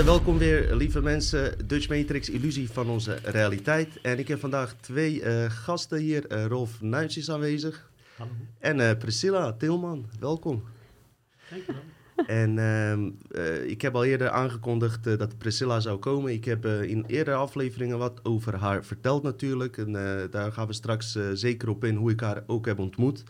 harte welkom weer, lieve mensen. Dutch Matrix, illusie van onze realiteit. En ik heb vandaag twee uh, gasten hier. Uh, Rolf Nuits is aanwezig. Hallo. En uh, Priscilla Tilman, welkom. Dankjewel. En uh, ik heb al eerder aangekondigd dat Priscilla zou komen. Ik heb in eerdere afleveringen wat over haar verteld natuurlijk. En daar gaan we straks zeker op in hoe ik haar ook heb ontmoet.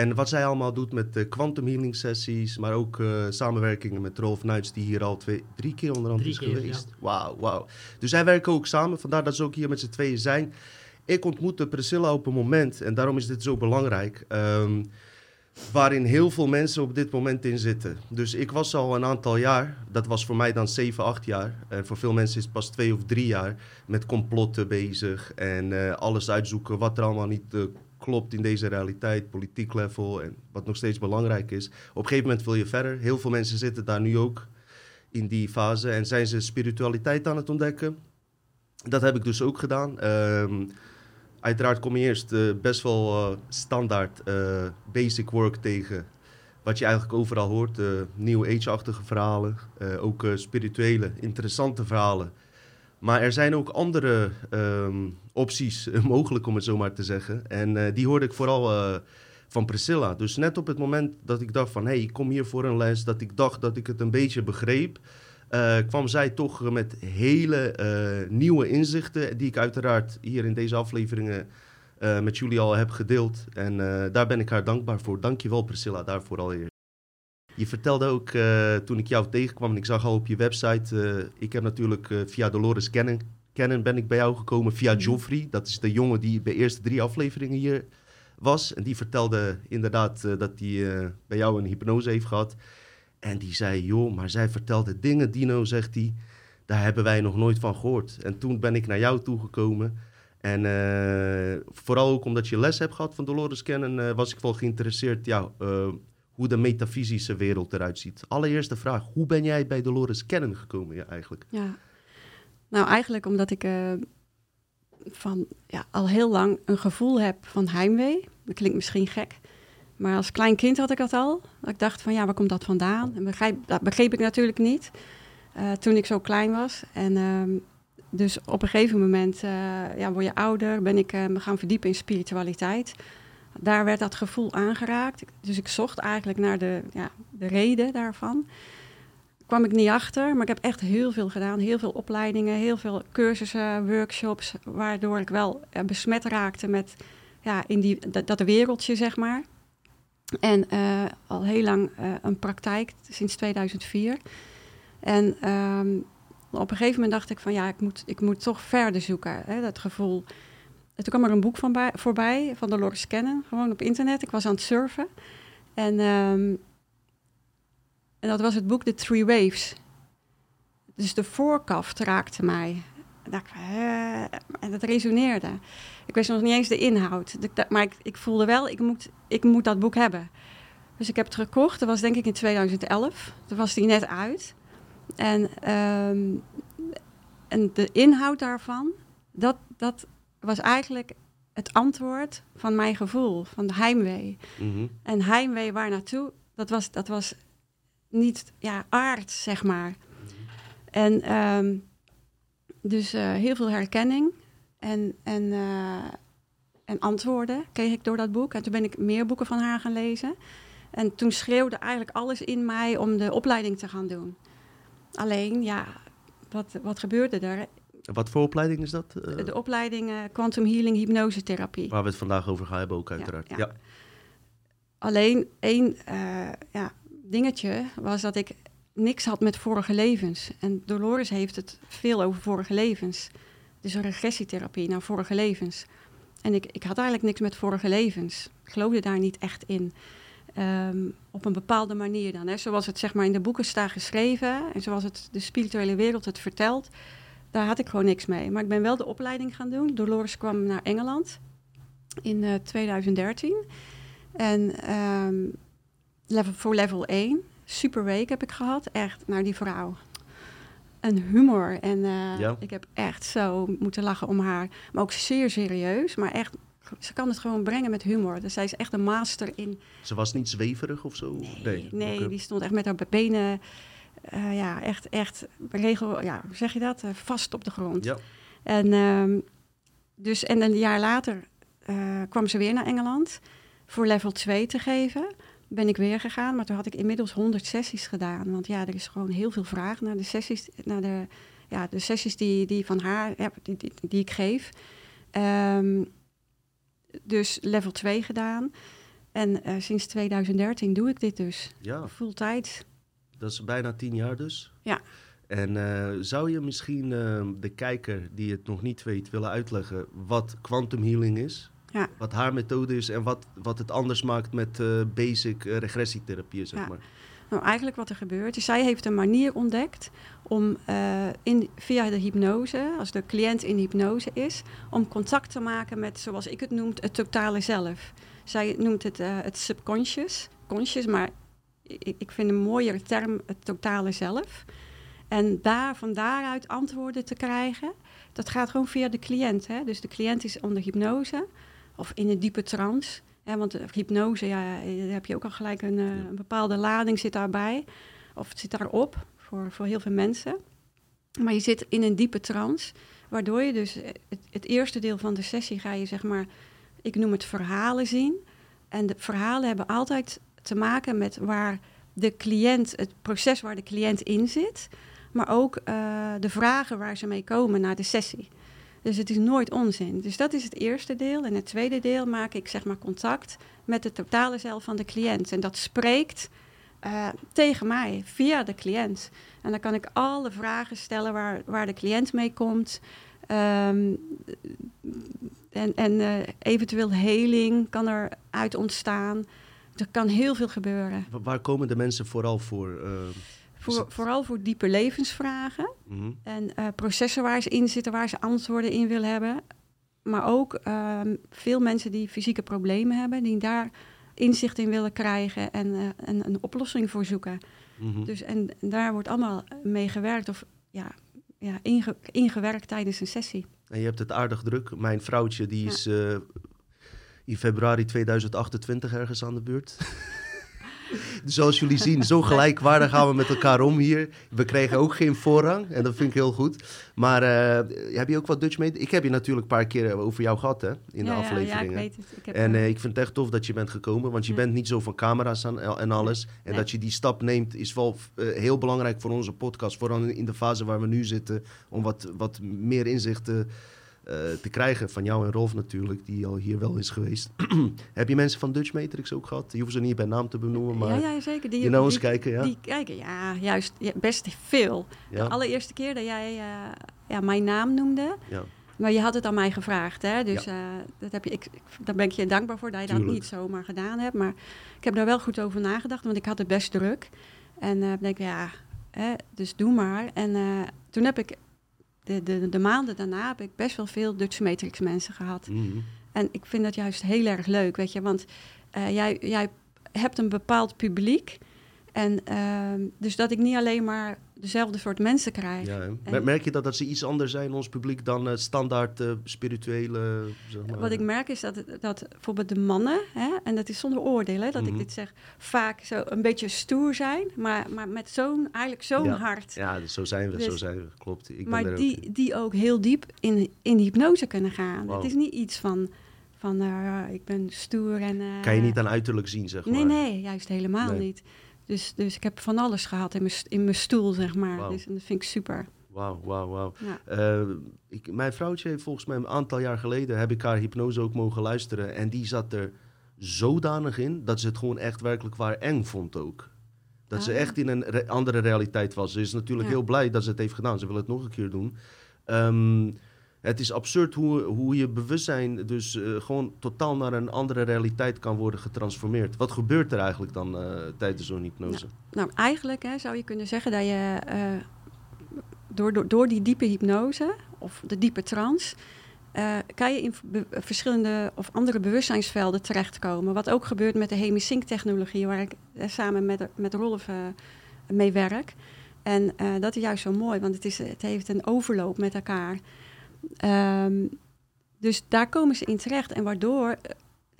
En wat zij allemaal doet met quantum healing sessies, maar ook samenwerkingen met Rolf Nuits, die hier al twee, drie keer onderhand is keer, geweest. ja. Wauw, wauw. Dus zij werken ook samen, vandaar dat ze ook hier met z'n tweeën zijn. Ik ontmoette Priscilla op een moment, en daarom is dit zo belangrijk. Um, waarin heel veel mensen op dit moment in zitten. Dus ik was al een aantal jaar, dat was voor mij dan 7, 8 jaar. En voor veel mensen is het pas 2 of 3 jaar met complotten bezig en uh, alles uitzoeken wat er allemaal niet uh, klopt in deze realiteit, politiek level en wat nog steeds belangrijk is. Op een gegeven moment wil je verder. Heel veel mensen zitten daar nu ook in die fase en zijn ze spiritualiteit aan het ontdekken. Dat heb ik dus ook gedaan. Um, Uiteraard kom je eerst uh, best wel uh, standaard uh, basic work tegen. Wat je eigenlijk overal hoort. New Age-achtige verhalen. ook spirituele, interessante verhalen. Maar er zijn ook andere um, opties mogelijk, om het zo maar te zeggen. En die hoorde ik vooral van Priscilla. Dus net op het moment dat ik dacht van... hé, hey, ik kom hier voor een les, dat ik dacht dat ik het een beetje begreep... Kwam zij toch met hele nieuwe inzichten, die ik uiteraard hier in deze afleveringen met jullie al heb gedeeld. En daar ben ik haar dankbaar voor. Dankjewel Priscilla daarvoor allereerst. Je vertelde ook toen ik jou tegenkwam en ik zag al op je website, ik heb natuurlijk via Dolores kennen, kennen ben ik bij jou gekomen via Joffrey. Dat is de jongen die bij de eerste drie afleveringen hier was. En die vertelde inderdaad dat hij bij jou een hypnose heeft gehad. En die zei, joh, maar zij vertelde dingen, Dino, zegt hij, daar hebben wij nog nooit van gehoord. En toen ben ik naar jou toegekomen. En uh, vooral ook omdat je les hebt gehad van Dolores Cannon, uh, was ik wel geïnteresseerd ja, hoe de metafysische wereld eruit ziet. Allereerste vraag, hoe ben jij bij Dolores Cannon gekomen ja, eigenlijk? Ja, nou eigenlijk omdat ik van, ja, al heel lang een gevoel heb van heimwee. Dat klinkt misschien gek. Maar als klein kind had ik dat al. Dat ik dacht van ja, waar komt dat vandaan? En begrijp, dat begreep ik natuurlijk niet uh, toen ik zo klein was. En uh, dus op een gegeven moment uh, ja, word je ouder, ben ik me gaan verdiepen in spiritualiteit. Daar werd dat gevoel aangeraakt. Dus ik zocht eigenlijk naar de, ja, de reden daarvan. Kwam ik niet achter, maar ik heb echt heel veel gedaan. Heel veel opleidingen, heel veel cursussen, workshops. Waardoor ik wel besmet raakte met ja, in die, dat, dat wereldje, zeg maar. En uh, al heel lang uh, een praktijk, sinds 2004. En um, op een gegeven moment dacht ik van ja, ik moet, ik moet toch verder zoeken. Hè, dat gevoel. En toen kwam er een boek voorbij van Dolores Cannon, gewoon op internet. Ik was aan het surfen. En, um, en dat was het boek The Three Waves. Dus de voorkaft raakte mij. En, dacht, uh, en dat resoneerde. Ik wist nog niet eens de inhoud. Maar ik, ik voelde wel, ik moet, ik moet dat boek hebben. Dus ik heb het gekocht. Dat was denk ik in 2011. Toen was die net uit. En, um, en de inhoud daarvan, dat, dat was eigenlijk het antwoord van mijn gevoel, van de heimwee. Mm-hmm. En heimwee waar naartoe, dat was, dat was niet ja, aard, zeg maar. En um, dus uh, heel veel herkenning en, en, uh, en antwoorden kreeg ik door dat boek. En toen ben ik meer boeken van haar gaan lezen. En toen schreeuwde eigenlijk alles in mij om de opleiding te gaan doen. Alleen, ja, wat, wat gebeurde er? Wat voor opleiding is dat? Uh, de opleiding uh, Quantum Healing Hypnosetherapie. Waar we het vandaag over gaan hebben ook uiteraard. Ja, ja. ja. Alleen één ja, dingetje was dat ik niks had met vorige levens. En Dolores heeft het veel over vorige levens. Dus een regressietherapie naar vorige levens. En ik, ik had eigenlijk niks met vorige levens. Ik geloofde daar niet echt in. Um, op een bepaalde manier dan. Hè. Zoals het zeg maar in de boeken staat geschreven en zoals het de spirituele wereld het vertelt, daar had ik gewoon niks mee. Maar ik ben wel de opleiding gaan doen. Dolores kwam naar Engeland in uh, 2013. En um, level, voor level 1, super week heb ik gehad. Echt, naar die vrouw. Een humor. En uh, ja. ik heb echt zo moeten lachen om haar. Maar ook zeer serieus. Maar echt, ze kan het gewoon brengen met humor. Dus zij is echt een master in. Ze was niet zweverig of zo? Nee, nee Oké. die stond echt met haar benen eh, ja, echt, echt regel, ja, hoe zeg je dat? Eh, vast op de grond. Ja. En, ehm, dus, en een jaar later eh, kwam ze weer naar Engeland voor level 2 te geven. Ben ik weer gegaan, maar toen had ik inmiddels 100 sessies gedaan. Want ja, er is gewoon heel veel vraag naar de sessies, naar de, ja, de sessies die, die van haar, die, die, die ik geef. Ehm, dus level 2 gedaan. En eh, sinds 2013 doe ik dit dus. ja, dat is bijna tien jaar dus. Ja. En eh, zou je misschien eh, de kijker die het nog niet weet willen uitleggen wat quantum healing is? Ja. Wat haar methode is en wat, wat het anders maakt met eh, basic eh, regressietherapie, zeg Ja. maar. Nou, eigenlijk wat er gebeurt is, zij heeft een manier ontdekt om eh, in, via de hypnose, als de cliënt in hypnose is, om contact te maken met, zoals ik het noem, het totale zelf. Zij noemt het het subconscious, conscious, maar ik, ik vind een mooiere term het totale zelf. En daar, van daaruit antwoorden te krijgen, dat gaat gewoon via de cliënt. Hè? Dus de cliënt is onder hypnose of in een diepe trance. Hè? Want de hypnose, ja, daar heb je ook al gelijk een, eh, een bepaalde lading zit daarbij. Of het zit daarop voor, voor heel veel mensen. Maar je zit in een diepe trance, waardoor je dus eh, het, het eerste deel van de sessie ga je zeg maar, ik noem het verhalen zien. En de verhalen hebben altijd te maken met waar de cliënt, het proces waar de cliënt in zit, maar ook eh, de vragen waar ze mee komen naar de sessie. Dus het is nooit onzin. Dus dat is het eerste deel. En het tweede deel maak ik zeg maar contact met het totale zelf van de cliënt. En dat spreekt eh, tegen mij via de cliënt. En dan kan ik alle vragen stellen waar, waar de cliënt mee komt. Ehm, en en eh, eventueel heling kan eruit ontstaan. Er kan heel veel gebeuren. Wa- Waar komen de mensen vooral voor? eh, Voor, het- vooral voor diepe levensvragen. mhm. En eh, processen waar ze in zitten, waar ze antwoorden in willen hebben. Maar ook ehm, veel mensen die fysieke problemen hebben, die daar inzicht in willen krijgen en, eh, en een oplossing voor zoeken. Mhm. Dus, en daar wordt allemaal mee gewerkt of ja, ja, inge- ingewerkt tijdens een sessie. En je hebt het aardig druk. Mijn vrouwtje die Ja. is eh, in februari 2028 ergens aan de beurt. Dus zoals jullie zien, zo gelijkwaardig gaan we met elkaar om hier. We kregen ook geen voorrang en dat vind ik heel goed. Maar eh, heb je ook wat Dutch mee? Ik heb je natuurlijk een paar keer over jou gehad hè, in ja, de afleveringen. Ja, ik weet het. Ik heb, En eh, eh, ik vind het echt tof dat je bent gekomen, want je Ja. bent niet zo van camera's aan, en alles. En Nee. dat je die stap neemt is wel eh, heel belangrijk voor onze podcast. Vooral in de fase waar we nu zitten, om wat, wat meer inzichten eh, te krijgen. Van jou en Rolf natuurlijk, die al hier wel is geweest. Heb je mensen van Dutch Matrix ook gehad? Je hoeft ze niet bij naam te benoemen, maar ja, ja, zeker. Die, nou eens die- kijken, ja? Die kijken, ja, juist best veel. ja? De allereerste keer dat jij eh, ja, mijn naam noemde, ja. Maar je had het aan mij gevraagd, hè? Dus eh, dat heb je, ik, daar ben ik je dankbaar voor dat je Tuurlijk. dat niet zomaar gedaan hebt. Maar ik heb daar wel goed over nagedacht, want ik had het best druk. En eh denk ik, ja, hè, dus doe maar. En eh, toen heb ik, de, de, de maanden daarna, heb ik best wel veel Dutch Matrix mensen gehad. Mhm. En ik vind dat juist heel erg leuk, weet je. Want eh, jij, jij hebt een bepaald publiek. En ehm, dus dat ik niet alleen maar dezelfde soort mensen krijg. Ja. En- Merk je dat, dat ze iets anders zijn, ons publiek, dan eh, standaard eh, spirituele... Zeg maar, Wat ik merk is dat, dat bijvoorbeeld de mannen, hè, en dat is zonder oordeel hè, dat Mhm. ik dit zeg, vaak zo een beetje stoer zijn, maar, maar met zo'n, eigenlijk zo'n Ja. hart. Ja, dus zo zijn we, Dus- zo zijn we, klopt. Ik ben er maar ook die, die ook heel diep in, in hypnose kunnen gaan. Het is niet iets van, van eh, ik ben stoer en... Kan je niet aan uiterlijk zien, zeg maar. Nee, nee, juist helemaal Nee. niet. Dus, dus ik heb van alles gehad in mijn, st- in mijn stoel, zeg maar. Wauw. Dus en dat vind ik super. Wauw, wauw, wauw. Ja. Eh, ik, mijn vrouwtje heeft volgens mij een aantal jaar geleden... heb ik haar hypnose ook mogen luisteren. En die zat er zodanig in... dat ze het gewoon echt werkelijk waar eng vond ook. Dat ze Ah. echt in een re- andere realiteit was. Ze is natuurlijk Ja. heel blij dat ze het heeft gedaan. Ze wil het nog een keer doen. Ehm, het is absurd hoe, hoe je bewustzijn dus eh, gewoon totaal naar een andere realiteit kan worden getransformeerd. Wat gebeurt er eigenlijk dan eh, tijdens zo'n hypnose? Nou, eigenlijk hè, zou je kunnen zeggen dat je eh, door, door, door die diepe hypnose of de diepe trance. kan je in verschillende of andere bewustzijnsvelden terechtkomen. Wat ook gebeurt met de hemisync-technologie, waar ik samen met, met Rolf mee werk. En dat is juist zo mooi, want het, is, het heeft een overloop met elkaar. Ehm, dus daar komen ze in terecht. En waardoor,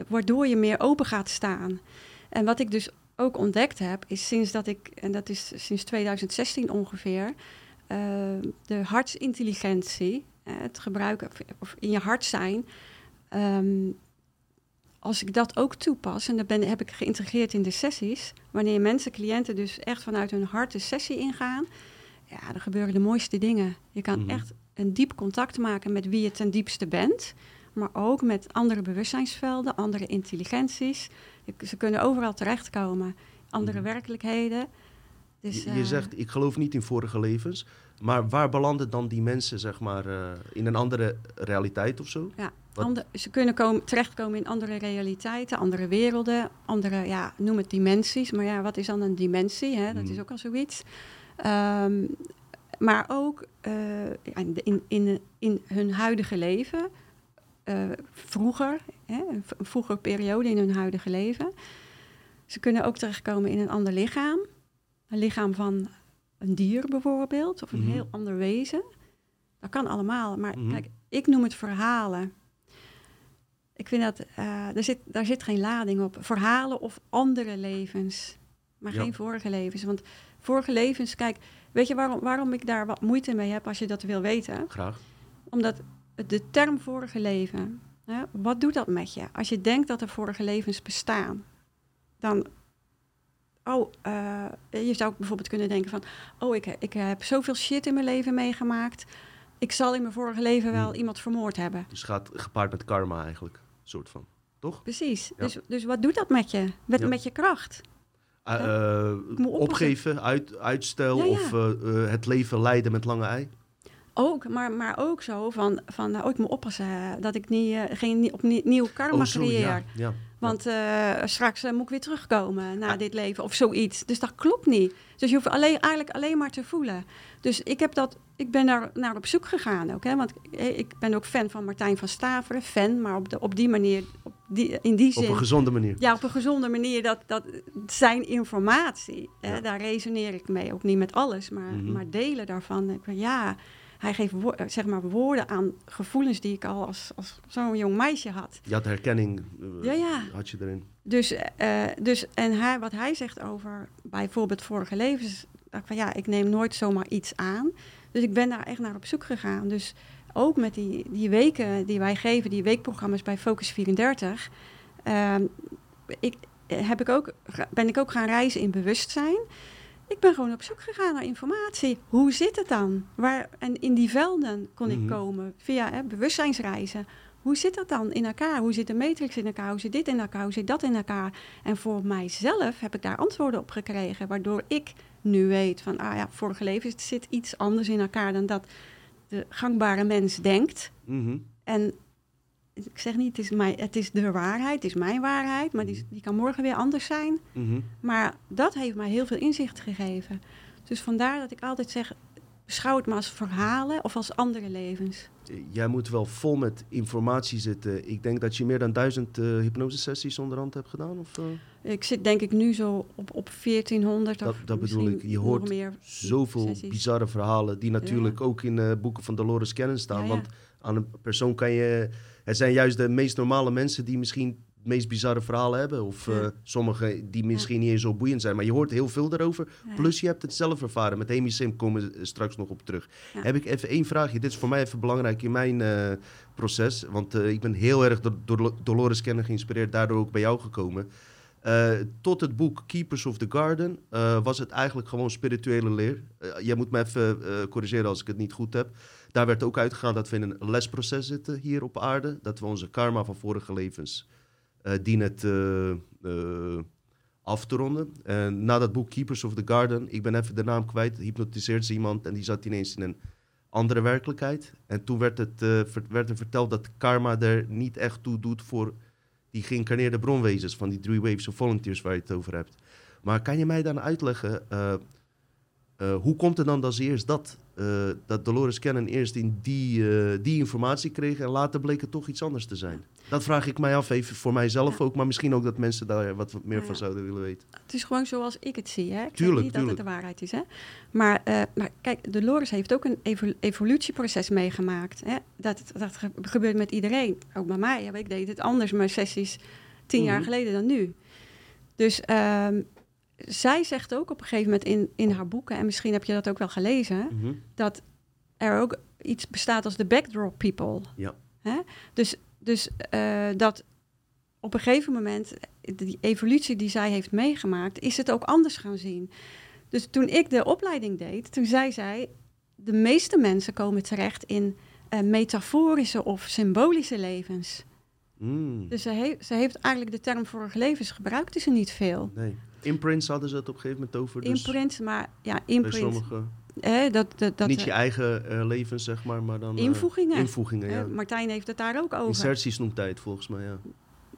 waardoor je meer open gaat staan. En wat ik dus ook ontdekt heb, is sinds dat ik, en dat is sinds 2016 ongeveer, eh, de hartsintelligentie, het gebruiken of, of in je hart zijn. ehm, als ik dat ook toepas, en dat ben, heb ik geïntegreerd in de sessies, wanneer mensen, cliënten dus echt vanuit hun hart de sessie ingaan, ja, dan gebeuren de mooiste dingen. Je kan Mhm. echt een diep contact maken met wie je ten diepste bent, maar ook met andere bewustzijnsvelden, andere intelligenties. Ze kunnen overal terechtkomen, andere Mhm. werkelijkheden. Dus, je, je eh, zegt, ik geloof niet in vorige levens. Maar waar belanden dan die mensen, zeg maar, eh, in een andere realiteit of zo? Ja, ander- ze kunnen komen, terechtkomen in andere realiteiten, andere werelden, andere, ja, noem het dimensies. Maar ja, wat is dan een dimensie? Hè? Dat Mhm. is ook al zoiets. Ehm, maar ook eh, in, in, in, hun huidige leven, eh, vroeger, hè, een v- een vroegere periode in hun huidige leven. Ze kunnen ook terechtkomen in een ander lichaam. Een lichaam van een dier bijvoorbeeld, of een Mhm. heel ander wezen. Dat kan allemaal. Maar Mhm. kijk, ik noem het verhalen. Ik vind dat, er zit, daar zit geen lading op. Verhalen of andere levens, maar Ja. geen vorige levens. Want vorige levens, kijk, weet je waarom, waarom ik daar wat moeite mee heb als je dat wil weten? Graag. Omdat de term vorige leven, hè, wat doet dat met je? Als je denkt dat er vorige levens bestaan, dan. Oh, eh, je zou bijvoorbeeld kunnen denken van, oh, ik, ik heb zoveel shit in mijn leven meegemaakt. Ik zal in mijn vorige leven wel Hmm. iemand vermoord hebben. Dus gaat gepaard met karma eigenlijk, soort van. Toch? Precies. Ja. Dus, dus wat doet dat met je? Met, Ja. met je kracht? Ja. uh, moet oppassen. opgeven, uit, uitstel Ja, ja. of uh, het leven leiden met lange ei? Ook, maar, maar ook zo van, van nou, ik moet oppassen dat ik niet, eh, geen nie- opnieuw karma Oh, zo, creëer. ja. ja. Want eh, straks eh, moet ik weer terugkomen na Ah. dit leven of zoiets. Dus dat klopt niet. Dus je hoeft alleen, eigenlijk alleen maar te voelen. Dus ik, heb dat, ik ben daar naar op zoek gegaan ook. Hè? Want ik ben ook fan van Martijn van Staveren. Fan, maar op, de, op die manier, op die, in die Op zin. een gezonde manier. Ja, op een gezonde manier. Dat, dat zijn informatie, hè, daar resoneer ik mee. Ook niet met alles, maar, Mhm. maar delen daarvan. Ik, ja, hij geeft wo- zeg maar woorden aan gevoelens die ik al als, als zo'n jong meisje had. Je had herkenning, uh, Ja, ja. had je erin. Dus, eh, dus en hij, wat hij zegt over bijvoorbeeld vorige levens, dacht ik van ja, ik neem nooit zomaar iets aan. Dus ik ben daar echt naar op zoek gegaan. Dus ook met die, die weken die wij geven, die weekprogramma's bij Focus 34, ehm, ik, eh, heb ik ook, ben ik ook gaan reizen in bewustzijn. Ik ben gewoon op zoek gegaan naar informatie. Hoe zit het dan? Waar, en in die velden kon ik Mhm. komen via hè, bewustzijnsreizen. Hoe zit dat dan in elkaar? Hoe zit de matrix in elkaar? Hoe zit dit in elkaar? Hoe zit dat in elkaar? En voor mijzelf heb ik daar antwoorden op gekregen, waardoor ik nu weet van, ah ja, vorige leven zit iets anders in elkaar dan dat de gangbare mens denkt. Mhm. En ik zeg niet, het is, mijn, het is de waarheid, het is mijn waarheid, maar die, die kan morgen weer anders zijn. Mhm. Maar dat heeft mij heel veel inzicht gegeven. Dus vandaar dat ik altijd zeg, beschouw het maar als verhalen of als andere levens. Jij moet wel vol met informatie zitten. Ik denk dat je meer dan duizend uh, hypnosesessies onderhand hebt gedaan. Of, uh? Ik zit denk ik nu zo op, op 1400 dat, dat bedoel ik. Je hoort meer zoveel sessies. bizarre verhalen die natuurlijk Ja. ook in uh, boeken van Dolores Cannon staan. Ja, ja. Want aan een persoon kan je... Het zijn juist de meest normale mensen die misschien het meest bizarre verhalen hebben. Of Ja. uh, sommigen die misschien niet eens zo boeiend zijn. Maar je hoort heel veel daarover. Ja. Plus je hebt het zelf ervaren. Met Amy Sim komen we straks nog op terug. Heb ik even één vraagje. Dit is voor mij even belangrijk in mijn uh, proces. Want uh, ik ben heel erg door, door Dolores Cannon geïnspireerd. Daardoor ook bij jou gekomen. Uh, tot het boek Keepers of the Garden uh, was het eigenlijk gewoon spirituele leer. Uh, jij moet me even corrigeren als ik het niet goed heb. Daar werd ook uitgegaan dat we in een lesproces zitten hier op aarde. Dat we onze karma van vorige levens uh, dienen te, uh, af te ronden. En na dat boek Keepers of the Garden, ik ben even de naam kwijt, hypnotiseert ze iemand en die zat ineens in een andere werkelijkheid. En toen werd, het, uh, werd er verteld dat karma er niet echt toe doet voor die geïncarneerde bronwezens van die three waves of volunteers waar je het over hebt. Maar kan je mij dan uitleggen, uh, uh, hoe komt het dan als eerst dat, uh, dat Dolores Cannon eerst in die, uh, die informatie kreeg en later bleek het toch iets anders te zijn? Dat vraag ik mij af, even voor mijzelf ja. ook, maar misschien ook dat mensen daar wat meer ja. van zouden willen weten. Het is gewoon zoals ik het zie, hè? Ik tuurlijk, niet tuurlijk. dat het de waarheid is, hè? Maar, maar kijk, Dolores heeft ook een evol evolutieproces meegemaakt. Hè? Dat, dat ge gebeurt met iedereen, ook bij mij. Ik deed het anders, mijn sessies tien mm -hmm. jaar geleden dan nu. Dus um, zij zegt ook op een gegeven moment in, in haar boeken, en misschien heb je dat ook wel gelezen, Mhm. dat er ook iets bestaat als de backdrop people. Ja. Hè? Dus, dus eh, dat op een gegeven moment, die evolutie die zij heeft meegemaakt, is het ook anders gaan zien. Dus toen ik de opleiding deed, toen zei zij, de meeste mensen komen terecht in eh, metaforische of symbolische levens. Mm. Dus ze, heeft ze heeft eigenlijk de term vorige levens gebruikte ze niet veel. Nee. Imprints hadden ze het op een gegeven moment over. Dus Imprint, maar ja, bij imprint. sommigen. Hè, dat, dat, dat, Niet eh, je eigen eh, leven, zeg maar, maar dan... eh, Invoegingen. invoegingen, ja. Martijn heeft het daar ook over. Inserties noemt hij het volgens mij, ja.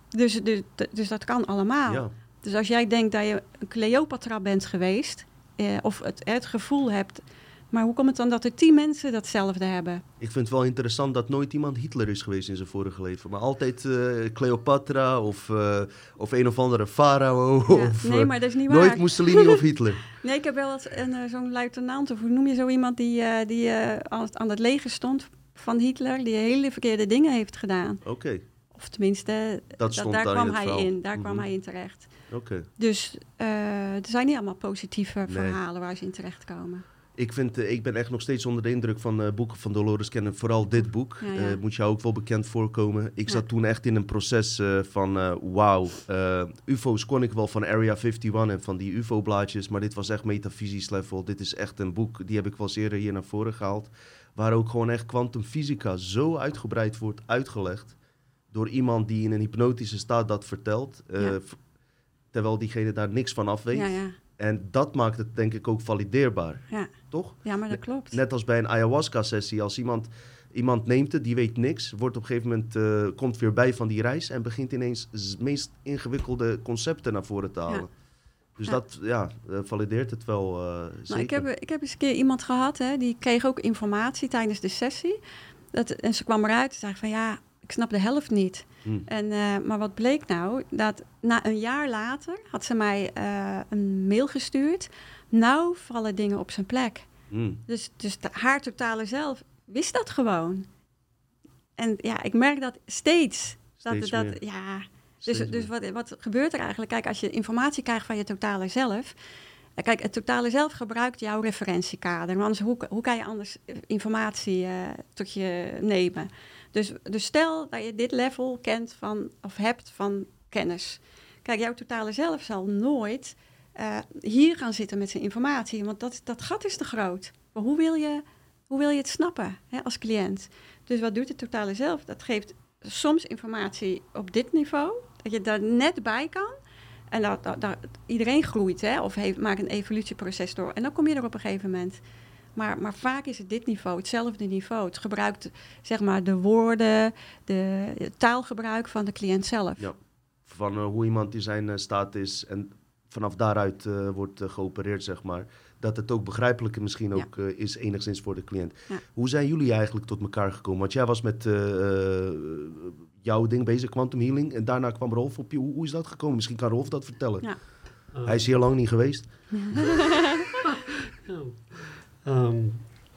Dus, dus, dus dat kan allemaal. ja. Dus als jij denkt dat je een Cleopatra bent geweest, eh, of het, het gevoel hebt, maar hoe komt het dan dat er tien mensen datzelfde hebben? Ik vind het wel interessant dat nooit iemand Hitler is geweest in zijn vorige leven. Maar altijd eh, Cleopatra of, eh, of een of andere farao. Ja, of, nee, eh, maar dat is niet waar. nooit Mussolini of Hitler. Nee, ik heb wel eens een, zo'n luitenant, of hoe noem je zo iemand die, die aan, het, aan het leger stond van Hitler, die hele verkeerde dingen heeft gedaan. Oké, Of tenminste, dat, daar kwam hij in. Daar kwam Mhm. hij in terecht. oké. Dus er zijn niet allemaal positieve Nee. verhalen waar ze in terechtkomen. Ik, vind, eh, ik ben echt nog steeds onder de indruk van eh, boeken van Dolores Cannon. Vooral dit boek. Ja. Eh, moet jou ook wel bekend voorkomen. Ik zat toen echt in een proces van wauw. UFO's kon ik wel van Area 51 en van die UFO-blaadjes. Maar dit was echt metafysisch level. Dit is echt een boek, die heb ik wel eens eerder hier naar voren gehaald. Waar ook gewoon echt kwantumfysica zo uitgebreid wordt uitgelegd. Door iemand die in een hypnotische staat dat vertelt. Ja. Terwijl diegene daar niks van af weet. Ja, ja, En dat maakt het denk ik ook valideerbaar. ja. Toch? ja, maar dat klopt. Net als bij een ayahuasca-sessie. Als iemand, iemand neemt het, die weet niks, wordt op een gegeven moment, eh, komt weer bij van die reis en begint ineens de meest ingewikkelde concepten naar voren te halen. Dus Ja. dat ja, eh, valideert het wel eh zeker. Nou, ik, heb, ik heb eens een keer iemand gehad, hè, die kreeg ook informatie tijdens de sessie. Dat, en ze kwam eruit en zei van ja, ik snap de helft niet. Hm. En, eh, maar wat bleek nou? Dat na een jaar later had ze mij eh, een mail gestuurd. Nou vallen dingen op zijn plek. Hm. Dus, dus de- haar totale zelf wist dat gewoon. En ja, ik merk dat steeds. Steeds dat, meer. dat, ja, Steeds dus, dus wat, wat gebeurt er eigenlijk? Kijk, als je informatie krijgt van je totale zelf. eh, Kijk, het totale zelf gebruikt jouw referentiekader. Want anders, hoe, hoe kan je anders informatie tot je nemen? Dus, dus stel dat je dit level kent van, of hebt van kennis. Kijk, jouw totale zelf zal nooit eh, hier gaan zitten met zijn informatie. Want dat, dat gat is te groot. Maar hoe wil je, hoe wil je het snappen hè, als cliënt? Dus wat doet het totale zelf? Dat geeft soms informatie op dit niveau. Dat je daar net bij kan. En dat, dat, dat- iedereen groeit hè, of heeft, maakt een evolutieproces door. En dan kom je er op een gegeven moment. Maar, maar vaak is het dit niveau, hetzelfde niveau. Het gebruikt zeg maar, de woorden, de, het taalgebruik van de cliënt zelf. Ja. Van eh, hoe iemand in zijn eh, staat is en vanaf daaruit eh, wordt geopereerd, zeg maar. Dat het ook begrijpelijker misschien Ja. ook eh, is enigszins voor de cliënt. Ja. Hoe zijn jullie eigenlijk tot elkaar gekomen? Want jij was met eh, eh, jouw ding bezig, quantum healing. En daarna kwam Rolf op je. Hoe, hoe is dat gekomen? Misschien kan Rolf dat vertellen. Ja. Hij is hier lang niet geweest. Ehm,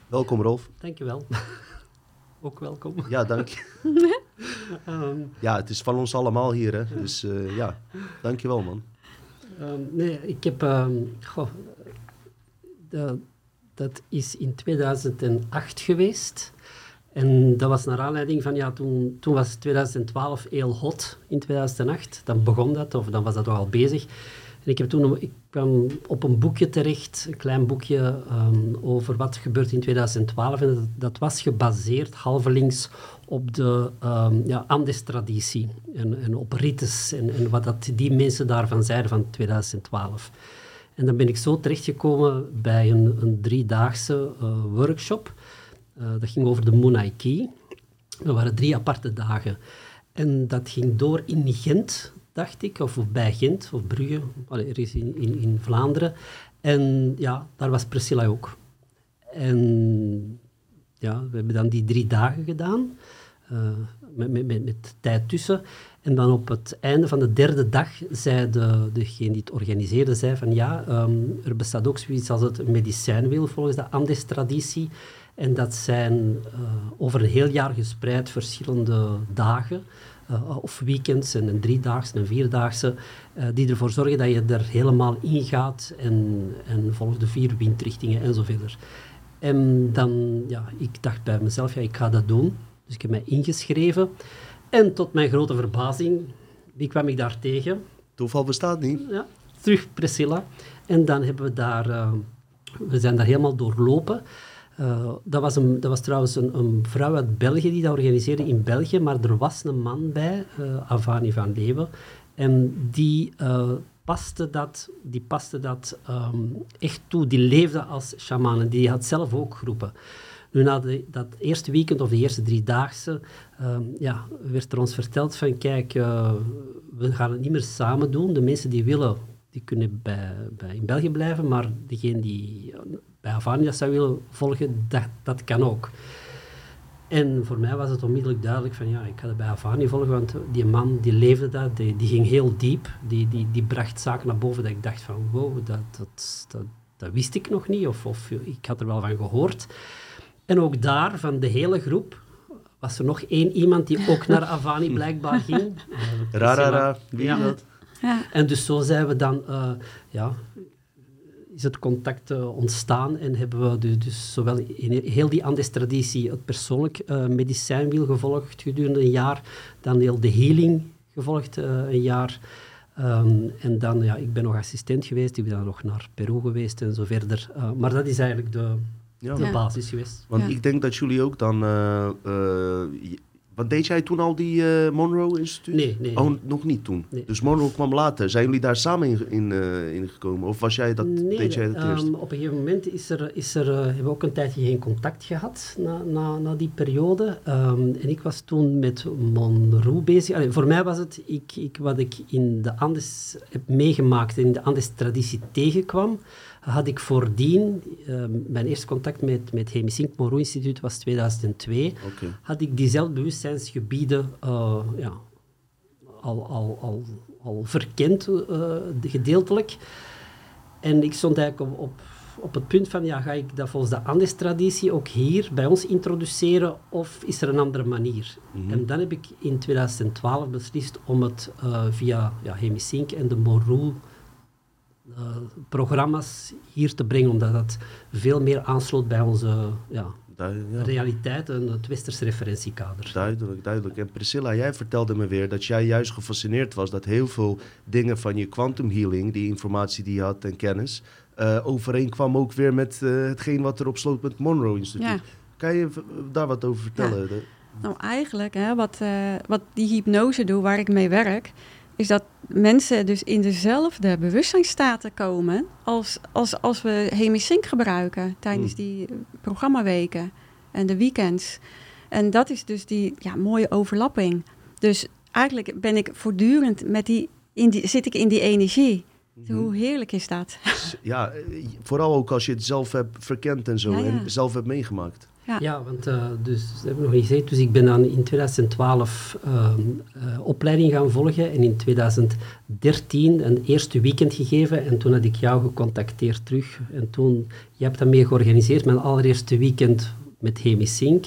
Welkom Rolf. dankjewel. Ook welkom. Ja, dank je. Ehm, Ja, het is van ons allemaal hier, hè. Dus eh, ja, dank je wel, man. ehm, nee, ik heb... goh, de- dat is in 2008 geweest. En dat was naar aanleiding van, ja, toen, toen was 2012 heel hot in 2008. Dan begon dat, of dan was dat al bezig. Ik, heb toen, ik kwam op een boekje terecht, een klein boekje ehm, over wat gebeurt in 2012. En dat, was gebaseerd halvelings op de ehm, ja, Andes-traditie en, en op rites en, en wat dat die mensen daarvan zeiden van 2012. En dan ben ik zo terechtgekomen bij een, een driedaagse eh, workshop. Eh, dat ging over de Monarchie. Dat waren drie aparte dagen. En dat ging door in Gent, dacht ik, of bij Gent, of Brugge, ergens in, in, in Vlaanderen. En ja, daar was Priscilla ook. En ja, we hebben dan die drie dagen gedaan, eh, met, met, met, met tijd tussen. En dan op het einde van de derde dag zei de, degene die het organiseerde, zei van ja, ehm, er bestaat ook zoiets als het medicijnwiel volgens de Andes-traditie. En dat zijn eh, over een heel jaar gespreid verschillende dagen uh, of weekends en een driedaagse en vierdaagse, uh, die ervoor zorgen dat je er helemaal ingaat en, en volgens de vier windrichtingen en zo verder. En dan, ja, ik dacht bij mezelf, ja, ik ga dat doen. Dus ik heb mij ingeschreven. En tot mijn grote verbazing, wie kwam ik daar tegen? Toeval bestaat niet. Ja, terug Priscilla. En dan hebben we daar, uh, we zijn daar helemaal doorlopen. Uh, dat, was een, dat was trouwens een, een, vrouw uit België die dat organiseerde in België, maar er was een man bij, uh, Avani van Leeuwen, en die uh, paste dat, die paste dat um, echt toe. Die leefde als shaman en die had zelf ook groepen. Nu, na dat eerste weekend of de eerste drie daagse, um, ja, werd er ons verteld van, kijk, we gaan het niet meer samen doen. De mensen die willen, die kunnen bij, bij in België blijven, maar degene die bij zou willen volgen, dat, dat kan ook. En voor mij was het onmiddellijk duidelijk van ja, ik ga het bij Havani volgen, want die man die leefde dat, die, die ging heel diep, die, die, die bracht zaken naar boven dat ik dacht van wow, dat, dat, dat, dat wist ik nog niet, of, of ik had er wel van gehoord. En ook daar, van de hele groep, was er nog één iemand die ook naar Avani blijkbaar ging. Rarara, wie ja. dat? Ja. En dus zo zijn we dan, uh, ja, is het contact uh, ontstaan en hebben we dus, dus, zowel in heel die Andes-traditie het persoonlijk uh, medicijnwiel gevolgd gedurende een jaar, dan heel de healing gevolgd uh, een jaar. Um, en dan, ja, ik ben nog assistent geweest, ik ben dan nog naar Peru geweest en zo verder. maar dat is eigenlijk de, ja. de basis geweest. Want ja. ik denk dat jullie ook dan wat deed jij toen al die uh, Monroe Instituut? Nee, nee. Oh, nog niet toen. Nee. Dus Monroe kwam later. Zijn jullie daar samen in, in, uh, in gekomen? Of was jij dat, nee, deed jij dat um, eerst? Op een gegeven moment is er, is er, uh, hebben we ook een tijdje geen contact gehad na, na, na die periode. Um, en ik was toen met Monroe bezig. Allee, voor mij was het ik, ik, wat ik in de Andes heb meegemaakt, in de Andes-traditie tegenkwam, had ik voordien, uh, mijn eerste contact met, met Hemisync Monroe Instituut was 2002, okay. had ik diezelfde bewustzijnsgebieden uh, ja, al, al, al, al verkend, uh, gedeeltelijk. En ik stond eigenlijk op, op, op het punt van, ja, ga ik dat volgens de Andes-traditie ook hier bij ons introduceren of is er een andere manier? Mhm. Mm -hmm. En dan heb ik in 2012 beslist om het via ja, Hemisync en de Monroe uh, programma's hier te brengen, omdat dat veel meer aansloot bij onze ja, ja. realiteit en het westerse referentiekader. Duidelijk, duidelijk. En Priscilla, jij vertelde me weer dat jij juist gefascineerd was dat heel veel dingen van je quantum healing, die informatie die je had en kennis, uh, overeenkwam ook weer met uh, hetgeen wat er op sloot met Monroe Instituut. Ja. Kan je daar wat over vertellen? Ja. Nou, eigenlijk, hè, wat, wat die hypnose doet, waar ik mee werk, is dat mensen dus in dezelfde bewustzijnstaten komen als, als, als we Hemisync gebruiken tijdens Mm. die programmaweken en de weekends. En dat is dus die ja, mooie overlapping. Dus eigenlijk ben ik voortdurend met die, in die zit ik in die energie. Mhm. Hoe heerlijk is dat? Ja, eh, vooral ook als je het zelf hebt verkend en zo Ja, ja. en zelf hebt meegemaakt. Ja. Want uh, dus, dat hebben we nog niet gezegd. Dus ik ben dan in 2012 uh, uh, opleiding gaan volgen en in 2013 een eerste weekend gegeven en toen had ik jou gecontacteerd terug. En toen, je hebt dat mee georganiseerd, mijn allereerste weekend met Hemisync.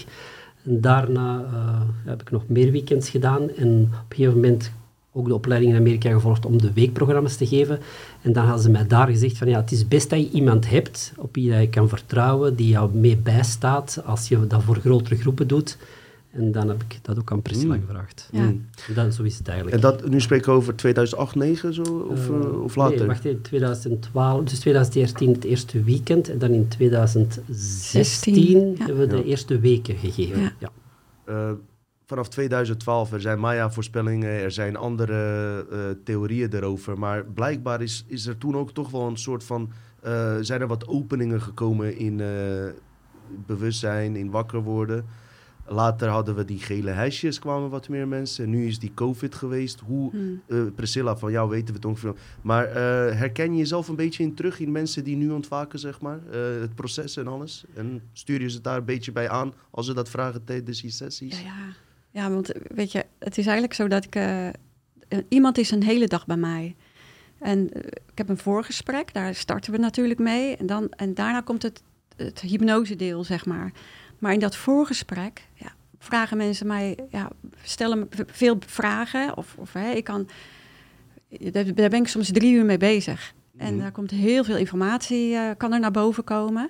En daarna uh, heb ik nog meer weekends gedaan en op een gegeven moment ook de opleiding in Amerika gevolgd om de weekprogramma's te geven. En dan hadden ze mij daar gezegd van ja, het is best dat je iemand hebt op wie je kan vertrouwen, die jou mee bijstaat als je dat voor grotere groepen doet. En dan heb ik dat ook aan Priscilla Mm. gevraagd. Ja. Mm. En dan, zo is het eigenlijk. En dat, nu spreken we over 2008, 9 zo? Of, Uh, uh, of later? Nee, wacht even, 2012, dus 2013 het eerste weekend en dan in 2016 16, ja. hebben we de eerste weken gegeven. Ja. Ja. Uh, vanaf 2012, er zijn Maya-voorspellingen, er zijn andere uh, theorieën erover. Maar blijkbaar is, is er toen ook toch wel een soort van... Uh, zijn er wat openingen gekomen in bewustzijn, in wakker worden. Later hadden we die gele hesjes, kwamen wat meer mensen. En nu is die COVID geweest. Hoe, Hmm. Priscilla, van jou weten we het ongeveer. Maar herken je jezelf een beetje in terug in mensen die nu ontwaken, zeg maar? Het proces en alles? En stuur je ze daar een beetje bij aan als ze dat vragen tijdens die sessies? Ja, ja. Ja, want weet je, het is eigenlijk zo dat ik... Uh, iemand is een hele dag bij mij. En uh, ik heb een voorgesprek, daar starten we natuurlijk mee. En, dan, en daarna komt het, het hypnosedeel, zeg maar. Maar in dat voorgesprek ja, vragen mensen mij, ja, stellen me veel vragen. Of, of hè, ik kan, daar ben ik soms drie uur mee bezig. En Mhm. daar komt heel veel informatie, eh, kan er naar boven komen.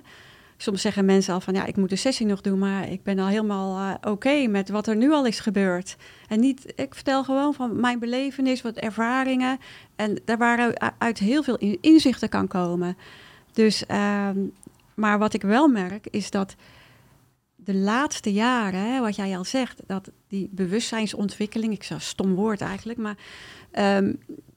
Soms zeggen mensen al van, ja, ik moet de sessie nog doen, maar ik ben al helemaal eh, oké met wat er nu al is gebeurd. En niet, ik vertel gewoon van mijn belevenis, wat ervaringen. En daar waaruit uit heel veel in- inzichten kan komen. Dus, ehm, maar wat ik wel merk, is dat de laatste jaren, hè, wat jij al zegt, dat die bewustzijnsontwikkeling, ik zou stom woord eigenlijk, maar ehm,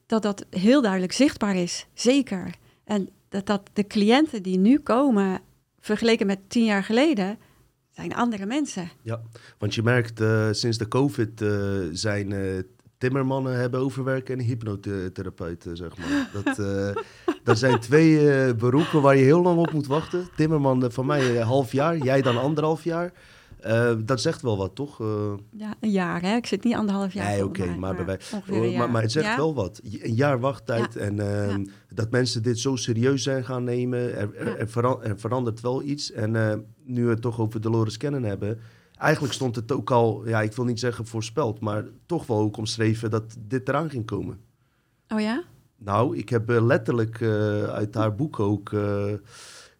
dat dat heel duidelijk zichtbaar is, zeker. En dat, dat de cliënten die nu komen, vergeleken met tien jaar geleden, zijn andere mensen. Want je merkt eh, sinds de COVID eh, zijn eh, timmermannen hebben overwerken en hypnotherapeuten, zeg maar. Dat, dat zijn twee beroepen waar je heel lang op moet wachten. Timmerman van mij een half jaar, jij dan anderhalf jaar. Eh, dat zegt wel wat, toch? Eh, Ja, een jaar, hè? Ik zit niet anderhalf jaar. nee, oké, maar, bij wij- ongeveer een oh, maar, maar het zegt Ja? wel wat. Een jaar wachttijd en ehm, dat mensen dit zo serieus zijn gaan nemen. Er, er, er vera- er verandert wel iets. En eh, nu we het toch over Dolores Cannon hebben. Eigenlijk stond het ook al, ja, ik wil niet zeggen voorspeld, maar toch wel ook omschreven dat dit eraan ging komen. Oh ja? Nou, ik heb letterlijk uit haar boek ook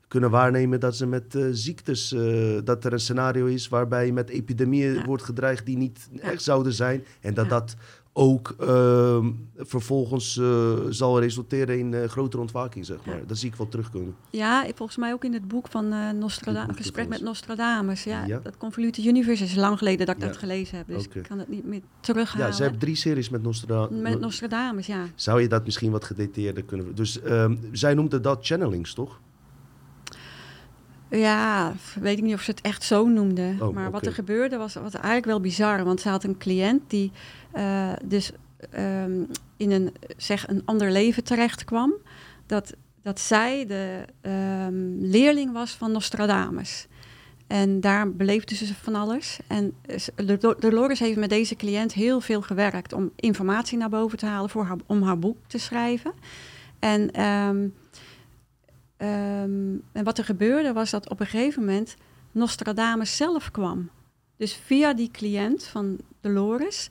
kunnen waarnemen dat ze met eh, ziektes, eh, dat er een scenario is waarbij met epidemieën Ja. wordt gedreigd die niet Ja. echt zouden zijn. En dat Ja. dat ook ehm, vervolgens eh, zal resulteren in grotere ontwaking, zeg maar. Dat zie ik wel terugkomen. Ja, volgens mij ook in het boek van Nostradamus, Gesprek met. Nostradamus. Ja, dat Convoluted Universe is lang geleden dat ik dat gelezen heb, dus ik kan het niet meer terughalen. Ja, ze hebben drie series met Nostradamus. Met Nostradamus, ja. Zou je dat misschien wat gedetailleerder kunnen... Dus ehm, zij noemde dat channelings, toch? Ja, weet ik niet of ze het echt zo noemde. Oh, maar wat er gebeurde was, was eigenlijk wel bizar. Want ze had een cliënt die eh, dus ehm, in een, zeg, een ander leven terecht kwam. Dat, dat zij de ehm, leerling was van Nostradamus. En daar beleefde ze van alles. En eh, Dolores heeft met deze cliënt heel veel gewerkt om informatie naar boven te halen voor haar, om haar boek te schrijven. En, ehm, ehm, en wat er gebeurde was dat op een gegeven moment Nostradamus zelf kwam. Dus via die cliënt van Dolores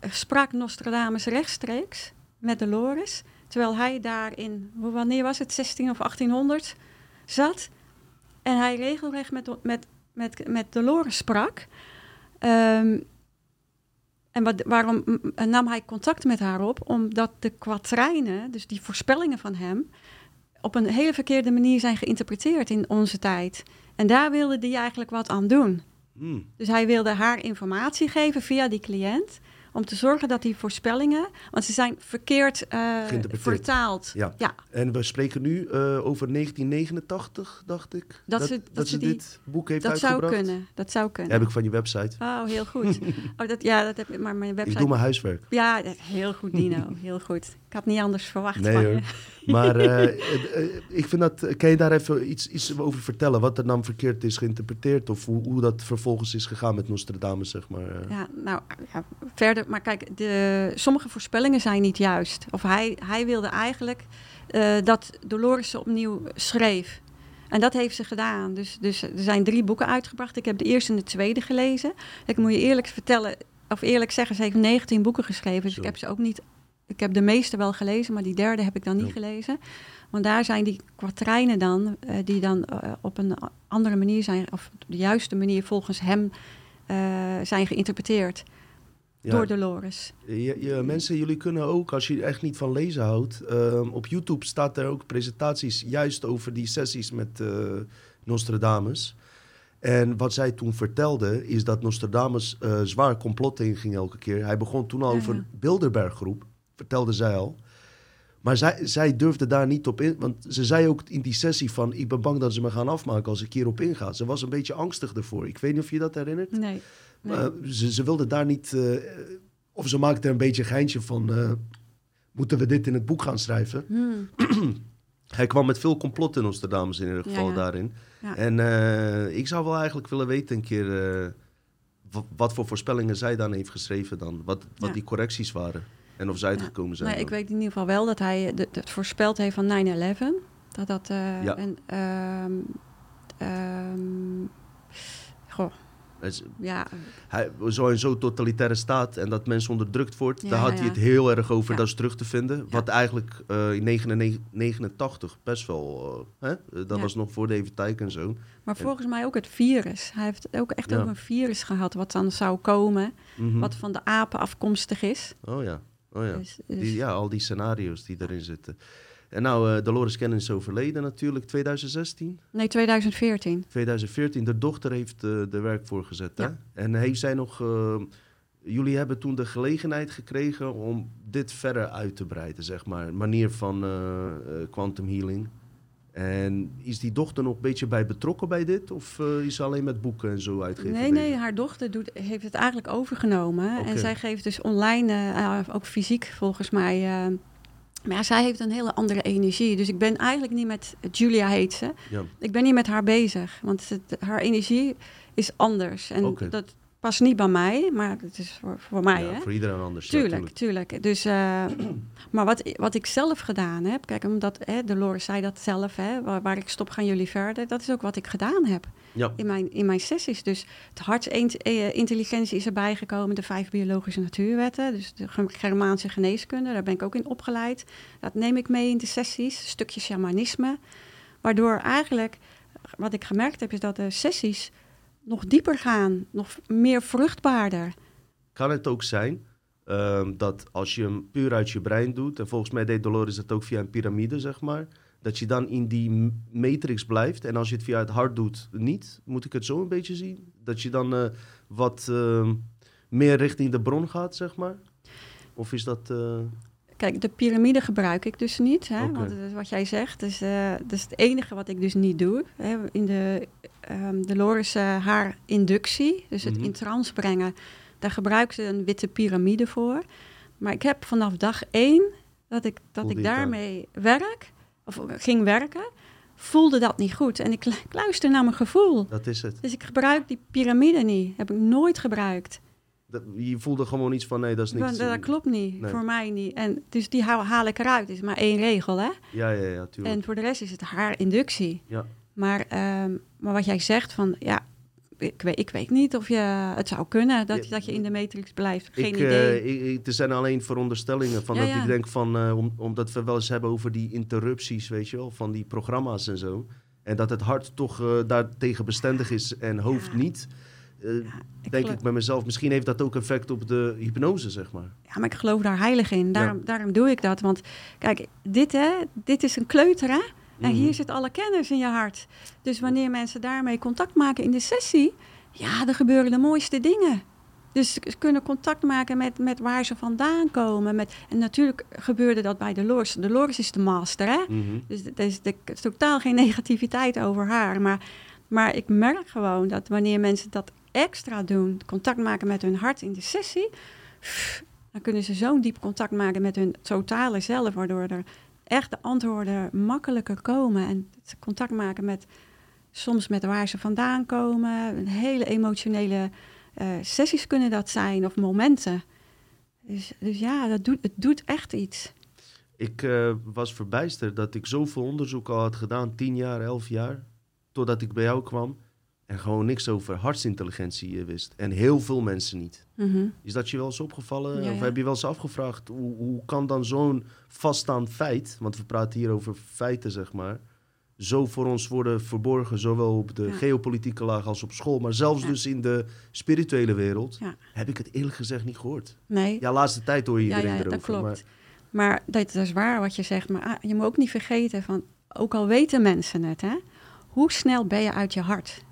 eh, sprak Nostradamus rechtstreeks met Dolores. Terwijl hij daar in, wanneer was het, 16 of 1800 zat. En hij regelrecht met, met, met, met sprak. Ehm, en wat, waarom nam hij contact met haar op? Omdat de kwatrijnen, dus die voorspellingen van hem, op een hele verkeerde manier zijn geïnterpreteerd in onze tijd. En daar wilde hij eigenlijk wat aan doen. Hmm. Dus hij wilde haar informatie geven via die cliënt. Om te zorgen dat die voorspellingen, want ze zijn verkeerd eh, vertaald. Ja. ja, En we spreken nu eh, over 1989, dacht ik. Dat ze- dat ze die- dit boek heeft dat zou uitgebracht. kunnen. Dat zou kunnen. Heb ik van je website. Oh, heel goed. oh, dat, ja, dat heb ik, maar mijn website. Ik doe mijn huiswerk. Ja, dat, heel goed, Dino. Heel goed. Ik had niet anders verwacht Nee van hoor. je. Maar eh, eh, eh, ik vind dat... Kan je daar even iets, iets over vertellen? Wat er dan verkeerd is geïnterpreteerd? Of hoe, hoe dat vervolgens is gegaan met Nostradamus, zeg maar? Ja, nou, ja, verder. Maar kijk, de, sommige voorspellingen zijn niet juist. Of hij, hij wilde eigenlijk dat Dolores ze opnieuw schreef. En dat heeft ze gedaan. Dus, dus er zijn drie boeken uitgebracht. Ik heb de eerste en de tweede gelezen. Ik moet je eerlijk vertellen, of eerlijk zeggen, ze heeft 19 boeken geschreven. Dus Zo. ik heb ze ook niet. Ik heb de meeste wel gelezen, maar die derde heb ik dan niet Ja. gelezen. Want daar zijn die kwatrijnen dan, eh, die dan eh, op een andere manier zijn, of op de juiste manier volgens hem eh, zijn geïnterpreteerd Ja. door Dolores. Je- mensen, jullie kunnen ook, als je echt niet van lezen houdt, ehm, op YouTube staat er ook presentaties juist over die sessies met Nostradamus. En wat zij toen vertelde, is dat Nostradamus zwaar complot inging elke keer. Hij begon toen al Ja, over ja. Bilderberggroep, vertelde zij al. Maar zij, zij durfde daar niet op in, want ze zei ook in die sessie van... ik ben bang dat ze me gaan afmaken als ik hierop inga. Ze was een beetje angstig ervoor. Ik weet niet of je dat herinnert. Nee. nee. Uh, ze, ze wilde daar niet. eh, of ze maakte er een beetje een geintje van. eh, moeten we dit in het boek gaan schrijven? Hmm, Hij kwam met veel complotten, Nostradamus in ieder geval ja. daarin. Ja. En eh, ik zou wel eigenlijk willen weten een keer. eh, wa- wat voor voorspellingen zij dan heeft geschreven dan. Wat, wat die correcties waren. En of ze uitgekomen zijn. nee, ik weet in ieder geval wel dat hij de- het voorspeld heeft van 9-11. Dat dat... eh, Ja. en, ehm, ehm, goh, Ja, hij, zo in zo'n totalitaire staat en dat mensen onderdrukt wordt, Ja, daar had hij het heel erg over, Ja. dat is terug te vinden. Wat eigenlijk eh, in 1989 best wel, eh, hè? Eh, dat was nog voor David Tyke en zo. maar volgens mij ook het virus. Hij heeft ook echt over een virus gehad wat dan zou komen, Mhm. wat van de apen afkomstig is. Oh ja, oh ja. Dus, dus- Die, ja, al die scenario's die erin zitten. En nou, eh, Dolores Cannon is overleden natuurlijk, 2016. Nee, 2014. 2014, de dochter heeft eh de werk voorgezet. Hè? Ja. En heeft zij nog. eh, jullie hebben toen de gelegenheid gekregen om dit verder uit te breiden, zeg maar. Manier van quantum healing. En is die dochter nog een beetje bij betrokken bij dit? Of eh, is ze alleen met boeken en zo uitgeven? Nee, nee, haar dochter doet, heeft het eigenlijk overgenomen. En zij geeft dus online, eh, eh, ook fysiek volgens mij. maar ja, zij heeft een hele andere energie. Dus ik ben eigenlijk niet met, Julia heet ze. Ja. Ik ben niet met haar bezig. Want het, haar energie is anders. En dat past niet bij mij, maar het is voor, voor mij. Ja, hè? voor iedereen anders. ja, Tuurlijk, tuurlijk. Dus, eh, maar wat, wat ik zelf gedaan heb, kijk, omdat hè, Dolores zei dat zelf, hè, waar, waar ik stop gaan jullie verder, dat is ook wat ik gedaan heb Ja, in mijn, in mijn sessies. Dus het hartsintelligentie is erbij gekomen, de vijf biologische natuurwetten, dus de Ge- Germaanse geneeskunde, daar ben ik ook in opgeleid. Dat neem ik mee in de sessies, een stukje shamanisme, waardoor eigenlijk, wat ik gemerkt heb, is dat de sessies nog dieper gaan, nog meer vruchtbaarder. kan het ook zijn ehm, dat als je hem puur uit je brein doet, en volgens mij deed Dolores het ook via een piramide, zeg maar, dat je dan in die matrix blijft. En als je het via het hart doet, niet. Moet ik het zo een beetje zien? Dat je dan eh, wat ehm, meer richting de bron gaat, zeg maar? Of is dat... eh, Kijk, de piramide gebruik ik dus niet. Hè. Want is wat jij zegt. Dus, eh, dat is het enige wat ik dus niet doe. Hè. In de ehm Dolores eh, haar inductie, dus het Mhm. in trance brengen, daar gebruikt ze een witte piramide voor. Maar ik heb vanaf dag één dat ik, dat Voelde ik daarmee werk, of ging werken, voelde dat niet goed. En ik luister naar mijn gevoel. dat is het. Dus ik gebruik die piramide niet. Heb ik nooit gebruikt. Dat, je voelde gewoon iets van, nee, dat is niet... dat klopt niet, Nee. voor mij niet. En dus die haal, haal ik eruit. Het is maar één regel, hè? Ja, ja, ja, tuurlijk. En voor de rest is het haar inductie. Ja. Maar, ehm, maar wat jij zegt van, ja, ik weet, ik weet niet of je het zou kunnen dat, Ja, dat je in de matrix blijft. Geen ik, idee. eh, ik, er zijn alleen veronderstellingen van Ja, dat ja. ik denk van, eh, om, omdat we wel eens hebben over die interrupties, weet je wel, van die programma's en zo. En dat het hart toch eh daartegen bestendig is en hoofd Ja. Eh, ik denk ik bij mezelf, misschien heeft dat ook effect op de hypnose, zeg maar. Ja, maar ik geloof daar heilig in. Daarom, daarom doe ik dat. Want kijk, dit, hè, dit is een kleuter, hè? En Mhm. hier zit alle kennis in je hart. Dus wanneer mensen daarmee contact maken in de sessie, ja, er gebeuren de mooiste dingen. Dus ze kunnen contact maken met, met waar ze vandaan komen. Met, en natuurlijk gebeurde dat bij Dolores. Dolores is de master, hè? Mhm. Dus er is, er is totaal geen negativiteit over haar. Maar, maar ik merk gewoon dat wanneer mensen dat extra doen, contact maken met hun hart in de sessie, dan kunnen ze zo'n diep contact maken met hun totale zelf, waardoor er echt de antwoorden makkelijker komen. En contact maken met soms met waar ze vandaan komen. Hele emotionele eh, sessies kunnen dat zijn of momenten. Dus, dus ja, dat doet, het doet echt iets. Ik eh, was verbijsterd dat ik zoveel onderzoek al had gedaan, 10 jaar, 11 jaar, totdat ik bij jou kwam en gewoon niks over hartsintelligentie eh, wist. En heel veel mensen niet. Mhm. Is dat je wel eens opgevallen? Ja, Of ja. heb je wel eens afgevraagd, hoe, hoe kan dan zo'n vaststaand feit, want we praten hier over feiten, zeg maar, zo voor ons worden verborgen, zowel op de Ja. geopolitieke laag als op school, maar zelfs dus in de spirituele wereld, Ja. heb ik het eerlijk gezegd niet gehoord. Nee, Ja, laatste tijd hoor je iedereen ja, erover. dat klopt. Maar, Maar, dat, dat is waar wat je zegt. Maar ah, je moet ook niet vergeten van, ook al weten mensen het, hè, hoe snel ben je uit je hart?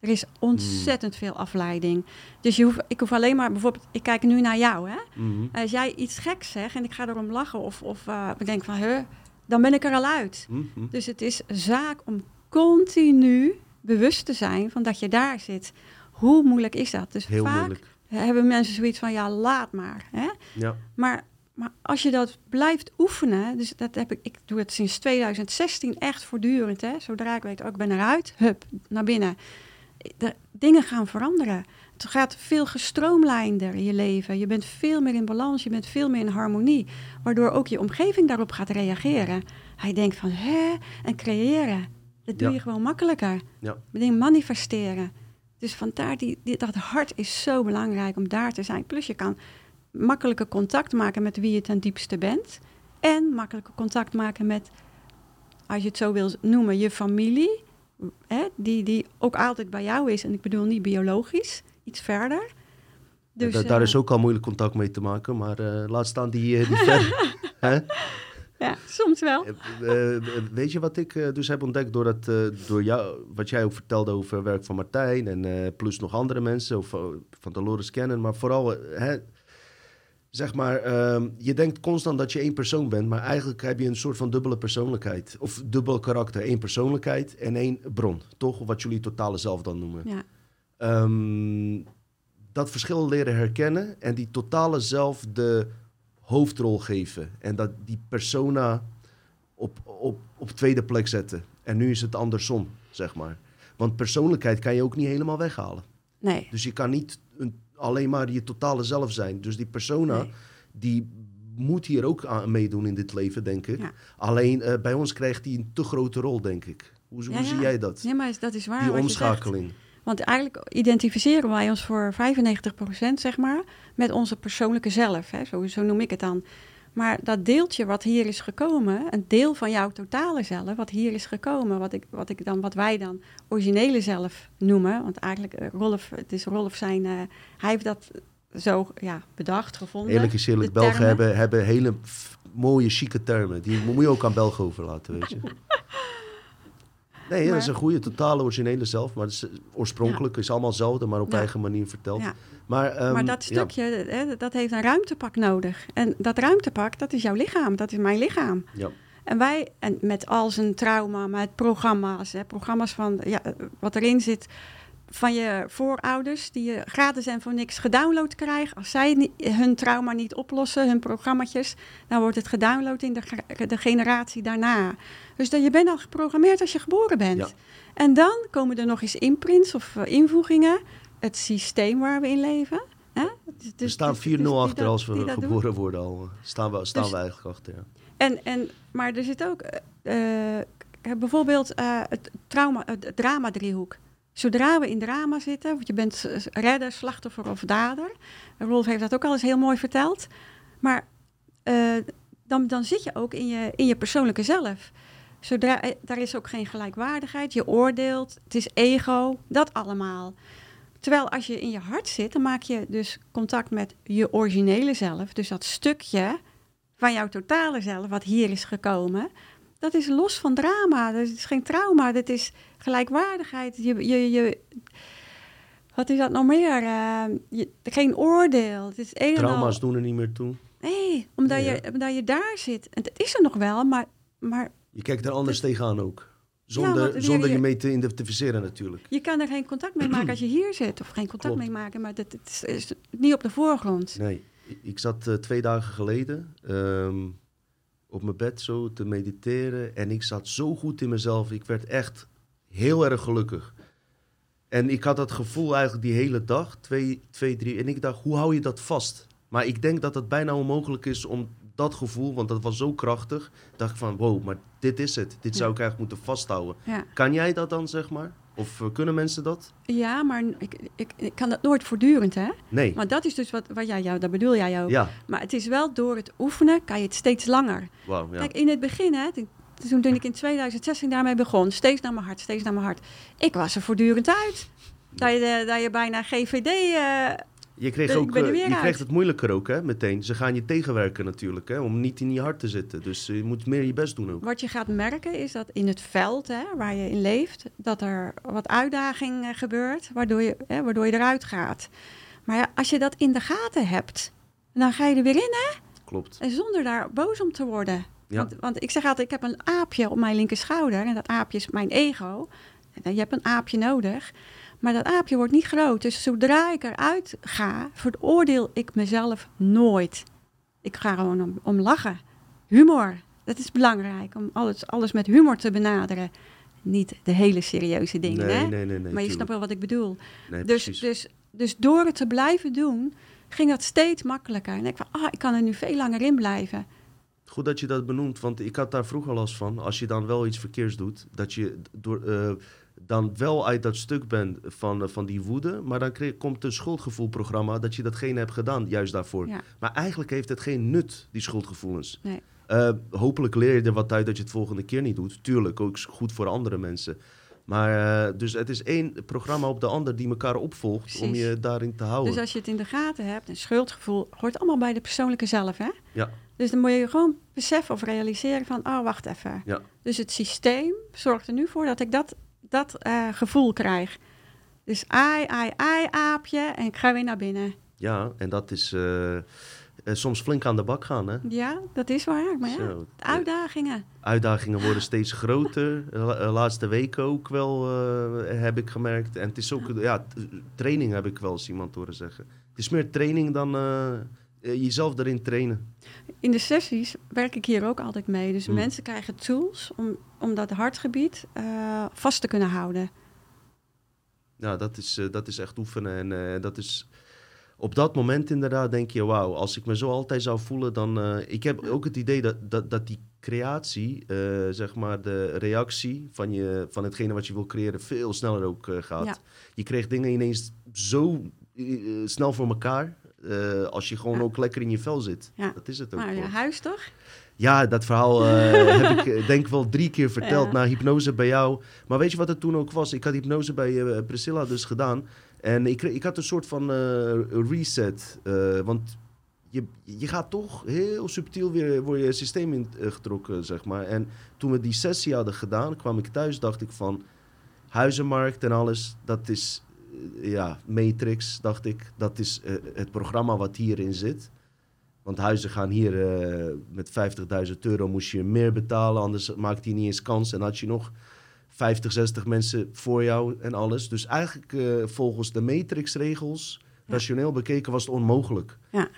Er is ontzettend veel afleiding. Dus je hoeft, ik hoef alleen maar, bijvoorbeeld, ik kijk nu naar jou, hè. Mhm. Als jij iets geks zegt en ik ga erom lachen of, of eh, bedenk van, huh, dan ben ik er al uit. Mhm. Dus het is zaak om continu bewust te zijn van dat je daar zit. Hoe moeilijk is dat? Dus Heel vaak moeilijk. hebben mensen zoiets van, ja, laat maar. Hè? Ja. Maar, maar als je dat blijft oefenen, dus dat heb ik, ik doe het sinds 2016 echt voortdurend. Hè? Zodra ik weet, ook ik ben eruit, hup, naar binnen. De, dingen gaan veranderen. Het gaat veel gestroomlijnder in je leven. Je bent veel meer in balans, je bent veel meer in harmonie. Waardoor ook je omgeving daarop gaat reageren. Hij denkt van, hè, en creëren. Dat doe Ja. je gewoon makkelijker. Ja. Dingen manifesteren. Dus vandaar, die, die, dat hart is zo belangrijk om daar te zijn. Plus je kan makkelijker contact maken met wie je ten diepste bent. En makkelijker contact maken met, als je het zo wil noemen, je familie. Hè, die, die ook altijd bij jou is. En ik bedoel niet biologisch, iets verder. Dus, da daar eh, is ook al moeilijk contact mee te maken, maar uh, laat staan die, uh, die ver. Hè? Ja, soms wel. weet je wat ik dus heb ontdekt door, dat, door jou, wat jij ook vertelde over werk van Martijn en plus nog andere mensen, of van Dolores kennen, maar vooral hè, zeg maar, ehm, je denkt constant dat je één persoon bent, maar eigenlijk heb je een soort van dubbele persoonlijkheid. Of dubbel karakter. één persoonlijkheid en één bron. Toch? Wat jullie totale zelf dan noemen. Ja. Um, dat verschil leren herkennen en die totale zelf de hoofdrol geven. En dat die persona op, op, op tweede plek zetten. En nu is het andersom, zeg maar. Want persoonlijkheid kan je ook niet helemaal weghalen. Nee. Dus je kan niet een, alleen maar je totale zelf zijn. Dus die persona, die moet hier ook aan meedoen in dit leven, denk ik. Alleen uh, bij ons krijgt hij een te grote rol, denk ik. Hoe, hoe zie jij dat? Nee, maar dat is waar. Die omschakeling. Want eigenlijk identificeren wij ons voor 95% zeg maar met onze persoonlijke zelf. Hè? Zo, zo noem ik het dan. Maar dat deeltje wat hier is gekomen, een deel van jouw totale zelf, wat hier is gekomen, wat, ik, wat, ik dan, wat wij dan originele zelf noemen. Want eigenlijk, uh, Rolf, het is Rolf zijn, uh, hij heeft dat zo ja, bedacht, gevonden. Eerlijk is eerlijk, Belgen hebben, hebben hele mooie, chique termen. Die moet je ook aan Belgen overlaten, weet je. Nee, maar, dat is een goede, totale originele zelf. Maar is, oorspronkelijk is allemaal hetzelfde, maar op eigen manier verteld. Maar, um, maar dat stukje, hè, dat heeft een ruimtepak nodig. En dat ruimtepak, dat is jouw lichaam. Dat is mijn lichaam. Ja. En wij, en met al zijn trauma, met programma's, hè, programma's van ja, wat erin zit van je voorouders, die je gratis en voor niks gedownload krijgen. Als zij hun trauma niet oplossen, hun programma's, dan wordt het gedownload in de, de generatie daarna. Dus dat je bent al geprogrammeerd als je geboren bent. En dan komen er nog eens imprints of uh, invoegingen. Het systeem waar we in leven. Hè? Dus, we staan 4-0 dus achter als we geboren worden al. Staan we, staan dus, we eigenlijk achter, ja. En, en, maar er zit ook uh, bijvoorbeeld uh, het, trauma, het drama-driehoek. Zodra we in drama zitten, want je bent redder, slachtoffer of dader. Rolf heeft dat ook al eens heel mooi verteld. Maar uh, dan, dan zit je ook in je, in je persoonlijke zelf. Zodra, eh, daar is ook geen gelijkwaardigheid. Je oordeelt, het is ego, dat allemaal. Terwijl als je in je hart zit, dan maak je dus contact met je originele zelf. Dus dat stukje van jouw totale zelf, wat hier is gekomen. Dat is los van drama. Dat is geen trauma. Dat is gelijkwaardigheid. Je, je, je, wat is dat nog meer? Uh, je, geen oordeel. Het is een Trauma's al... doen er niet meer toe. Nee, omdat, nee, je, omdat je daar zit. En het is er nog wel, maar... maar je kijkt er anders tegenaan ook. Zonder, ja, zonder je, je mee te identificeren natuurlijk. Je kan er geen contact mee maken als je hier zit. Of geen contact Klopt. mee maken, maar dat, is, is, niet op de voorgrond. Nee, ik zat uh, twee dagen geleden um, op mijn bed zo te mediteren. En ik zat zo goed in mezelf. Ik werd echt heel erg gelukkig. En ik had dat gevoel eigenlijk die hele dag, twee, twee, drie. En ik dacht, hoe hou je dat vast? Maar ik denk dat het bijna onmogelijk is om dat gevoel, want dat was zo krachtig, dacht ik van, wow, maar dit is het. Dit zou ik eigenlijk moeten vasthouden. Ja. Kan jij dat dan, zeg maar? Of uh, kunnen mensen dat? Ja, maar ik, ik, ik, kan dat nooit voortdurend, hè? Nee. Maar dat is dus wat, wat jij, jou, dat bedoel jij ook. Ja. Maar het is wel door het oefenen, kan je het steeds langer. Wow, ja. Kijk, in het begin, hè, toen, toen ik in 2016 daarmee begon, steeds naar mijn hart, steeds naar mijn hart. Ik was er voortdurend uit. Dat je, dat je bijna GVD... Uh, je kreeg, ook, uh, je kreeg het moeilijker ook, hè, meteen. Ze gaan je tegenwerken natuurlijk, hè, om niet in je hart te zitten. Dus je moet meer je best doen ook. Wat je gaat merken is dat in het veld hè, waar je in leeft, dat er wat uitdaging gebeurt, waardoor je, hè, waardoor je eruit gaat. Maar ja, als je dat in de gaten hebt, dan ga je er weer in, hè? Klopt. En zonder daar boos om te worden. Ja. Want, want, ik zeg altijd, ik heb een aapje op mijn linker schouder. En dat aapje is mijn ego. En je hebt een aapje nodig. Maar dat aapje wordt niet groot. Dus zodra ik eruit ga, veroordeel ik mezelf nooit. Ik ga gewoon om, om lachen. Humor, dat is belangrijk. Om alles, alles met humor te benaderen. Niet de hele serieuze dingen, nee, hè? Nee, nee. Maar je snapt wel wat ik bedoel. Dus, precies. dus, dus door het te blijven doen, ging dat steeds makkelijker. En ik van, ah, ik kan er nu veel langer in blijven. Goed dat je dat benoemt, want ik had daar vroeger last van. Als je dan wel iets verkeers doet, dat je door, uh, dan wel uit dat stuk bent van, eh, van die woede, maar dan kreeg, komt een schuldgevoelprogramma dat je datgene hebt gedaan, juist daarvoor. Ja. Maar eigenlijk heeft het geen nut, die schuldgevoelens. Nee. Eh, hopelijk leer je er wat uit dat je het volgende keer niet doet. Tuurlijk, ook goed voor andere mensen. Maar eh, dus het is één programma op de ander die elkaar opvolgt om je daarin te houden. Dus als je het in de gaten hebt, een schuldgevoel hoort allemaal bij de persoonlijke zelf, hè? Ja. Dus dan moet je gewoon beseffen of realiseren van, oh, wacht even. Ja. Dus het systeem zorgt er nu voor dat ik dat, dat eh, gevoel krijg. Dus ai, ai, ai, aapje, en ik ga weer naar binnen. Ja, en dat is eh, eh, soms flink aan de bak gaan. Hè? Ja, dat is waar, maar ja, uitdagingen. uitdagingen worden steeds groter. La- laatste weken ook wel, heb ik gemerkt. En het is ook, ja, training heb ik wel eens iemand horen zeggen. Het is meer training dan jezelf erin trainen. In de sessies werk ik hier ook altijd mee. Dus Hmm. mensen krijgen tools om, om dat hartgebied eh, vast te kunnen houden. Ja, dat is, eh, dat is echt oefenen. En eh, dat is op dat moment inderdaad denk je, wauw, als ik me zo altijd zou voelen, dan... eh, ik heb ook het idee dat, dat, dat die creatie, eh, zeg maar de reactie van, je, van hetgene wat je wil creëren, veel sneller ook eh, gaat. Ja. Je kreeg dingen ineens zo eh, snel voor elkaar, eh, als je gewoon Ja. ook lekker in je vel zit. Ja. Dat is het ook Maar je huis toch? Ja, dat verhaal eh, heb ik eh, denk wel drie keer verteld Ja. na hypnose bij jou. Maar weet je wat het toen ook was? Ik had hypnose bij Priscilla dus gedaan. En ik, ik had een soort van reset. want je, je gaat toch heel subtiel weer voor je systeem ingetrokken, zeg maar. En toen we die sessie hadden gedaan, kwam ik thuis, dacht ik van... Huizenmarkt en alles, dat is... ja, Matrix, dacht ik. Dat is eh, het programma wat hierin zit. Want huizen gaan hier eh, met 50.000 euro moest je meer betalen, anders maakte hij niet eens kans. En had je nog 50, 60 mensen voor jou en alles. Dus eigenlijk eh, volgens de matrixregels, Ja. rationeel bekeken, was het onmogelijk. Ja.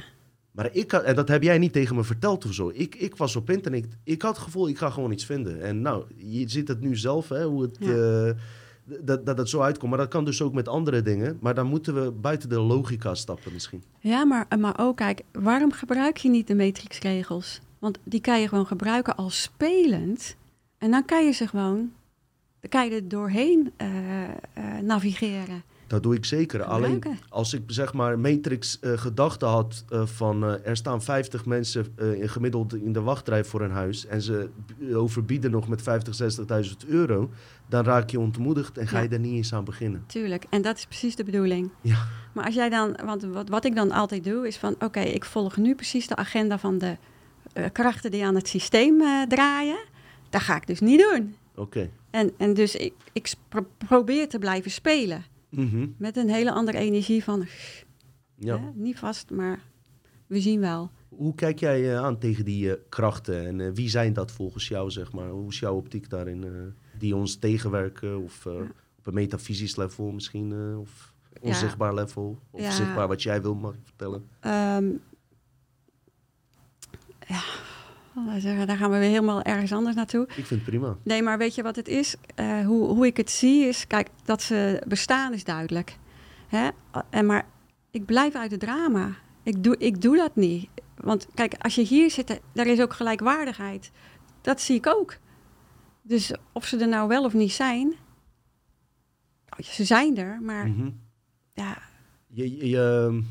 Maar ik had, en dat heb jij niet tegen me verteld of zo. Ik, ik was op internet, ik had het gevoel, ik ga gewoon iets vinden. En nou, je ziet het nu zelf, hè, hoe het, Ja. Dat, dat zo uitkomt. Maar dat kan dus ook met andere dingen. Maar dan moeten we buiten de logica stappen misschien. Ja, maar, maar ook, kijk, waarom gebruik je niet de matrixregels? Want die kan je gewoon gebruiken als spelend. En dan kan je ze gewoon, dan kan je er doorheen eh, eh, navigeren. Dat doe ik zeker. Alleen als ik zeg maar Matrix eh gedachten had eh, van eh, er staan 50 mensen in gemiddeld in de wachtrij voor een huis en ze overbieden nog met 50, 60.000 euro, dan raak je ontmoedigd en ga je er niet eens aan beginnen. Tuurlijk, en dat is precies de bedoeling. Ja. Maar als jij dan, want wat, wat ik dan altijd doe, is van oké, ik volg nu precies de agenda van de krachten die aan het systeem draaien. Dat ga ik dus niet doen. Oké. En, en dus ik, ik pro- probeer te blijven spelen. Mhm. Met een hele andere energie van, Ja. hè, niet vast, maar we zien wel. Hoe kijk jij eh, aan tegen die eh, krachten en eh, wie zijn dat volgens jou, zeg maar? Hoe is jouw optiek daarin? die ons tegenwerken of Ja. op een metafysisch level misschien? of Ja. onzichtbaar level? Of Ja. zichtbaar wat jij wil, mag vertellen? Ehm, ja, zeggen, daar gaan we weer helemaal ergens anders naartoe. Ik vind het prima. Nee, maar weet je wat het is? Eh, hoe, hoe ik het zie is, kijk, dat ze bestaan is duidelijk. Hè? En maar ik blijf uit het drama. Ik doe, ik doe dat niet. Want kijk, als je hier zit, daar is ook gelijkwaardigheid. Dat zie ik ook. Dus of ze er nou wel of niet zijn, oh, ze zijn er, maar Mhm. ja, Je, je, je,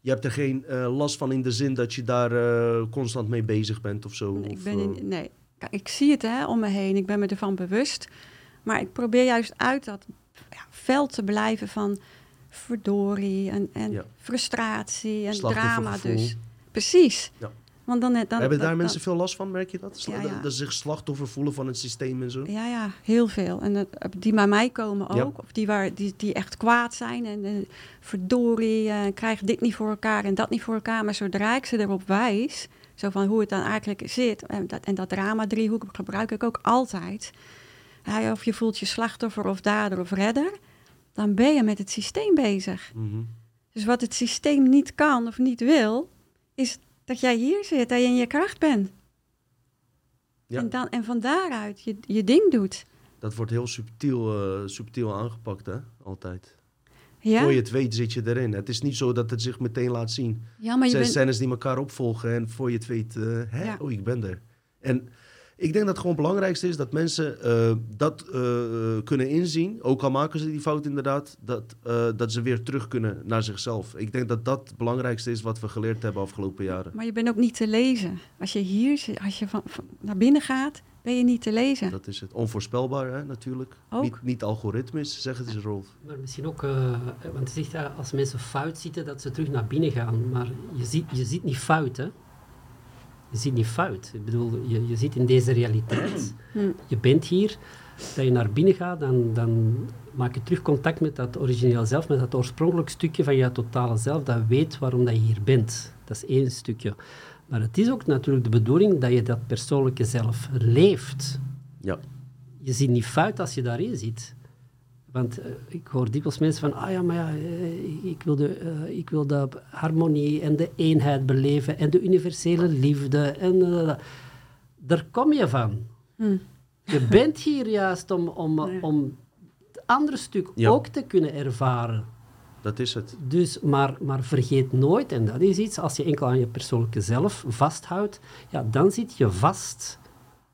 je hebt er geen eh, last van in de zin dat je daar eh, constant mee bezig bent of zo? ik of, ben in- eh, nee. Ik zie het hè, om me heen, ik ben me ervan bewust. Maar ik probeer juist uit dat ja, veld te blijven van verdorie en, en Ja. frustratie en drama dus. Precies. Ja. Want dan, dan, Hebben daar mensen veel last van, merk je dat? Ja, ja. Dat ze zich slachtoffer voelen van het systeem en zo? Ja, ja, heel veel. En dat, die bij mij komen ook. Ja. Of die, waar, die, die echt kwaad zijn. En, en verdorie, eh, krijgen dit niet voor elkaar en dat niet voor elkaar. Maar zodra ik ze erop wijs, zo van hoe het dan eigenlijk zit. En dat, en dat drama-driehoek gebruik ik ook altijd. Ja, of je voelt je slachtoffer of dader of redder. Dan ben je met het systeem bezig. Mhm. Dus wat het systeem niet kan of niet wil, is dat jij hier zit, dat je in je kracht bent. Ja. En, dan, en van daaruit je, je ding doet. Dat wordt heel subtiel, eh, subtiel aangepakt, hè? Altijd. Ja, Voor je het weet zit je erin. Het is niet zo dat het zich meteen laat zien. ja maar je Zes bent... scènes die elkaar opvolgen en voor je het weet, eh, hè? Ja. oh, ik ben er. En Ik denk dat het gewoon het belangrijkste is dat mensen eh, dat eh, kunnen inzien. Ook al maken ze die fout inderdaad, dat, eh, dat ze weer terug kunnen naar zichzelf. Ik denk dat dat het belangrijkste is wat we geleerd hebben afgelopen jaren. Maar je bent ook niet te lezen. Als je hier zit, als je van, van naar binnen gaat, ben je niet te lezen. Dat is het. Onvoorspelbaar hè, natuurlijk. Ook. Niet, niet algoritmisch, zeg het eens Rolf. Maar misschien ook, eh, want je zegt ja, als mensen fout zitten, dat ze terug naar binnen gaan. Maar je ziet, je ziet niet fout, hè? Je ziet niet fout. Ik bedoel, je, je zit in deze realiteit. Hm. Je bent hier. Dat je naar binnen gaat, dan, dan maak je terug contact met dat origineel zelf, met dat oorspronkelijk stukje van je totale zelf, dat weet waarom dat je hier bent. Dat is één stukje. Maar het is ook natuurlijk de bedoeling dat je dat persoonlijke zelf leeft. Ja. Je ziet niet fout als je daarin zit. Want eh, ik hoor dikwijls mensen van, ah ja, maar ja, eh, ik, wil de, eh, ik wil de harmonie en de eenheid beleven en de universele liefde. En, daar kom je van. Hm. Je bent hier juist om, om, Ja. om het andere stuk Ja. ook te kunnen ervaren. Dat is het. Dus, maar, maar vergeet nooit, en dat is iets, als je enkel aan je persoonlijke zelf vasthoudt, ja, dan zit je vast.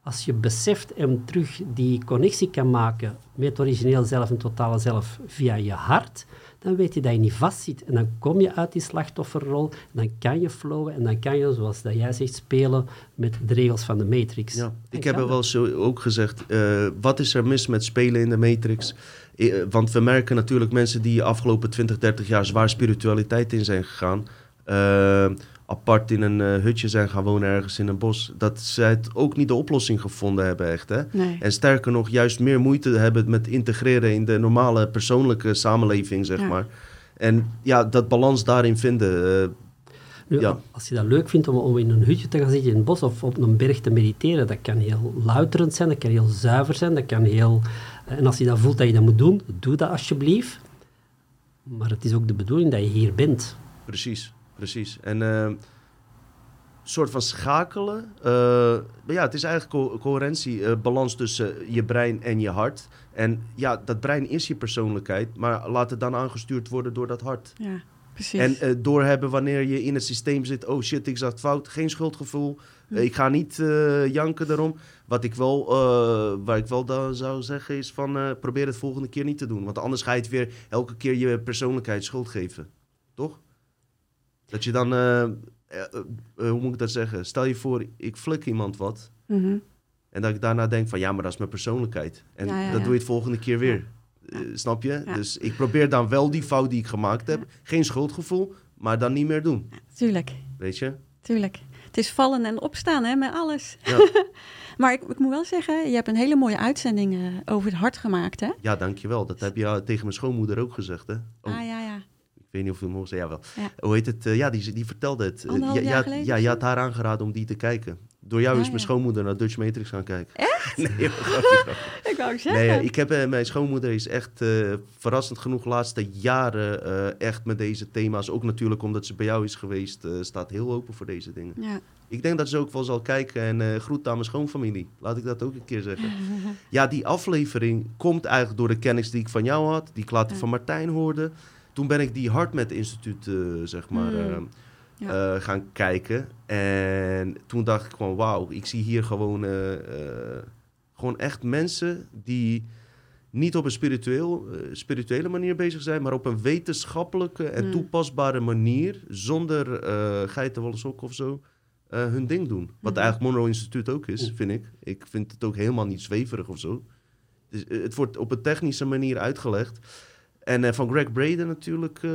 Als je beseft en terug die connectie kan maken met origineel zelf en totale zelf via je hart, dan weet je dat je niet vastzit. En dan kom je uit die slachtofferrol, en dan kan je flowen en dan kan je, zoals dat jij zegt, spelen met de regels van de Matrix. Ja. Ik heb er wel zo ook gezegd, eh, wat is er mis met spelen in de Matrix? Eh, want we merken natuurlijk mensen die afgelopen 20, 30 jaar zwaar spiritualiteit in zijn gegaan. eh, apart in een eh, hutje zijn gaan wonen ergens in een bos. Dat zij het ook niet de oplossing gevonden hebben echt. Hè? Nee. En sterker nog, juist meer moeite hebben met integreren in de normale persoonlijke samenleving, zeg Ja. maar. En ja, dat balans daarin vinden. eh, Nu, Ja. Als je dat leuk vindt om, om in een hutje te gaan zitten in het bos of op een berg te mediteren, dat kan heel louterend zijn, dat kan heel zuiver zijn, dat kan heel... En als je dat voelt dat je dat moet doen, doe dat alsjeblieft. Maar het is ook de bedoeling dat je hier bent. Precies, precies. En een soort van schakelen. eh, ja, het is eigenlijk co- coherentie, eh, balans tussen je brein en je hart. En ja, dat brein is je persoonlijkheid, maar laat het dan aangestuurd worden door dat hart. Ja, precies. En eh, doorhebben wanneer je in het systeem zit, oh shit, ik zat fout, geen schuldgevoel. Hm. Ik ga niet janken daarom. Wat ik wel, waar ik wel dan zou zeggen is van, probeer het volgende keer niet te doen. Want anders ga je het weer elke keer je persoonlijkheid schuld geven. Toch? Dat je dan, eh, eh, eh, hoe moet ik dat zeggen? Stel je voor, ik flik iemand wat. Mhm. En dat ik daarna denk van, ja, maar dat is mijn persoonlijkheid. En Ja, ja, dat doe je het volgende keer weer. Snap je? Dus ik probeer dan wel die fout die ik gemaakt heb. Geen schuldgevoel, maar dan niet meer doen. Tuurlijk, Weet je? tuurlijk. Het is vallen en opstaan hè, met alles. Ja. maar ik, ik moet wel zeggen, je hebt een hele mooie uitzending over het hart gemaakt, hè? Ja, dankjewel. Dat heb je tegen mijn schoonmoeder ook gezegd, hè? Oh, Ah ja, ja. Weet niet of je mocht zeggen. Ja, wel. Ja. Hoe heet het? Eh, ja, die, die vertelde het. Eh, Anderhalf ja, jaar ja, je had haar aangeraden om die te kijken. Door jou is mijn schoonmoeder naar Dutch Matrix gaan kijken. Echt? nee. Ik wou zeggen. nee eh, ik heb, mijn schoonmoeder is echt verrassend genoeg de laatste jaren echt met deze thema's. Ook natuurlijk omdat ze bij jou is geweest, staat heel open voor deze dingen. Ja. Ik denk dat ze ook wel zal kijken en groet aan mijn schoonfamilie. Laat ik dat ook een keer zeggen. Ja, die aflevering komt eigenlijk door de kennis die ik van jou had, die ik later Ja. van Martijn hoorde. Toen ben ik die HeartMath Instituut, eh, zeg maar, Mm. eh, Ja. eh, gaan kijken. En toen dacht ik gewoon, wauw, ik zie hier gewoon, eh, eh, gewoon echt mensen die niet op een spiritueel, spirituele manier bezig zijn, maar op een wetenschappelijke en Mm. toepasbare manier, zonder uh, geitenwolle sok of zo, eh, hun ding doen. Wat Mhm. eigenlijk Monroe Instituut ook is, vind ik. Ik vind het ook helemaal niet zweverig of zo. Dus, het wordt op een technische manier uitgelegd. En eh, van Greg Braden natuurlijk eh,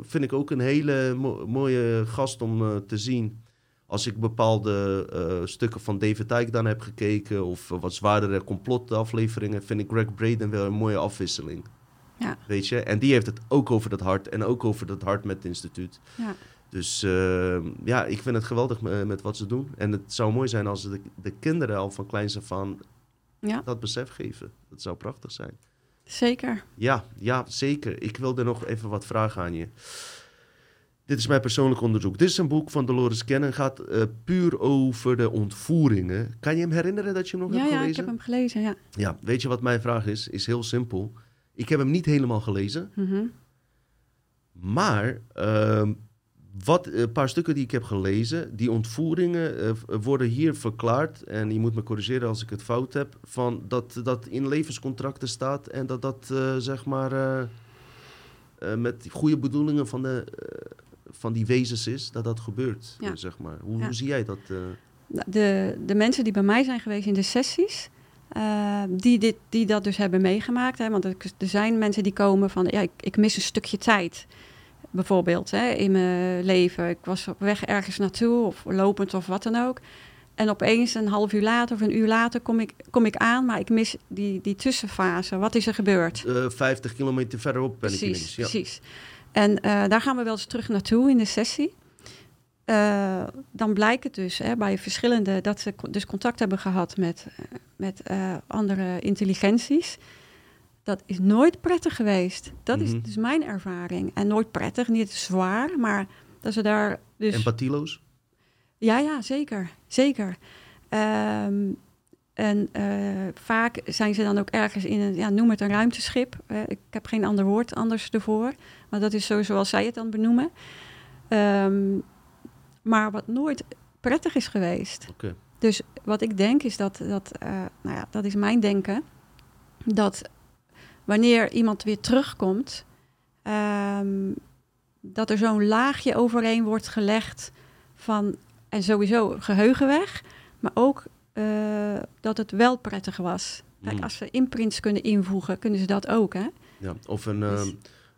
vind ik ook een hele mo- mooie gast om eh, te zien. Als ik bepaalde stukken van David Icke dan heb gekeken... of wat zwaardere complotafleveringen... vind ik Greg Braden wel een mooie afwisseling. Ja. Weet je? En die heeft het ook over dat hart... en ook over dat hart met het instituut. Ja. Dus eh, ja, ik vind het geweldig me- met wat ze doen. En het zou mooi zijn als de, de kinderen al van kleins af aan ja, dat besef geven. Dat zou prachtig zijn. Zeker. Ja, ja, zeker. Ik wilde nog even wat vragen aan je. Dit is mijn persoonlijk onderzoek. Dit is een boek van Dolores Cannon. gaat eh, puur over de ontvoeringen. Kan je hem herinneren dat je hem nog Ja, hebt ja, gelezen? ik heb hem gelezen, ja. Ja, weet je wat mijn vraag is? Is heel simpel. Ik heb hem niet helemaal gelezen. Mhm. Maar ehm, wat, een paar stukken die ik heb gelezen, die ontvoeringen eh, v- worden hier verklaard, en je moet me corrigeren als ik het fout heb, van dat dat in levenscontracten staat en dat dat eh, zeg maar eh, eh, met goede bedoelingen van, de, eh, van die wezens is, dat dat gebeurt, Ja. eh, zeg maar. Hoe, Ja. hoe zie jij dat? eh? Nou, De, de mensen die bij mij zijn geweest in de sessies, eh, die, dit, die dat dus hebben meegemaakt. Hè, want er, er zijn mensen die komen van, ja, ik, ik mis een stukje tijd. Bijvoorbeeld hè, in mijn leven. Ik was op weg ergens naartoe, of lopend of wat dan ook. En opeens een half uur later of een uur later kom ik, kom ik aan, maar ik mis die, die tussenfase. Wat is er gebeurd? Eh, 50 kilometer verderop ben ik Precies, ineens. Ja. precies. En eh, daar gaan we wel eens terug naartoe in de sessie. Eh, dan blijkt het dus hè, bij verschillende dat ze dus contact hebben gehad met, met andere intelligenties. Dat is nooit prettig geweest. Dat Mhm. is dus mijn ervaring. En nooit prettig, niet zwaar, maar dat ze daar dus. Empathieloos? Ja, ja, zeker. Zeker. Ehm, en eh, vaak zijn ze dan ook ergens in een, ja, noem het een ruimteschip. Eh, ik heb geen ander woord anders ervoor. Maar dat is zo zoals zij het dan benoemen. Ehm, maar wat nooit prettig is geweest. Oké. Dus wat ik denk is dat, dat eh, nou ja, dat is mijn denken. Dat wanneer iemand weer terugkomt, ehm, dat er zo'n laagje overheen wordt gelegd van, en sowieso geheugen weg, maar ook eh, dat het wel prettig was. Kijk, Mm. als ze imprints kunnen invoegen, kunnen ze dat ook, hè? Ja, of een, Dus-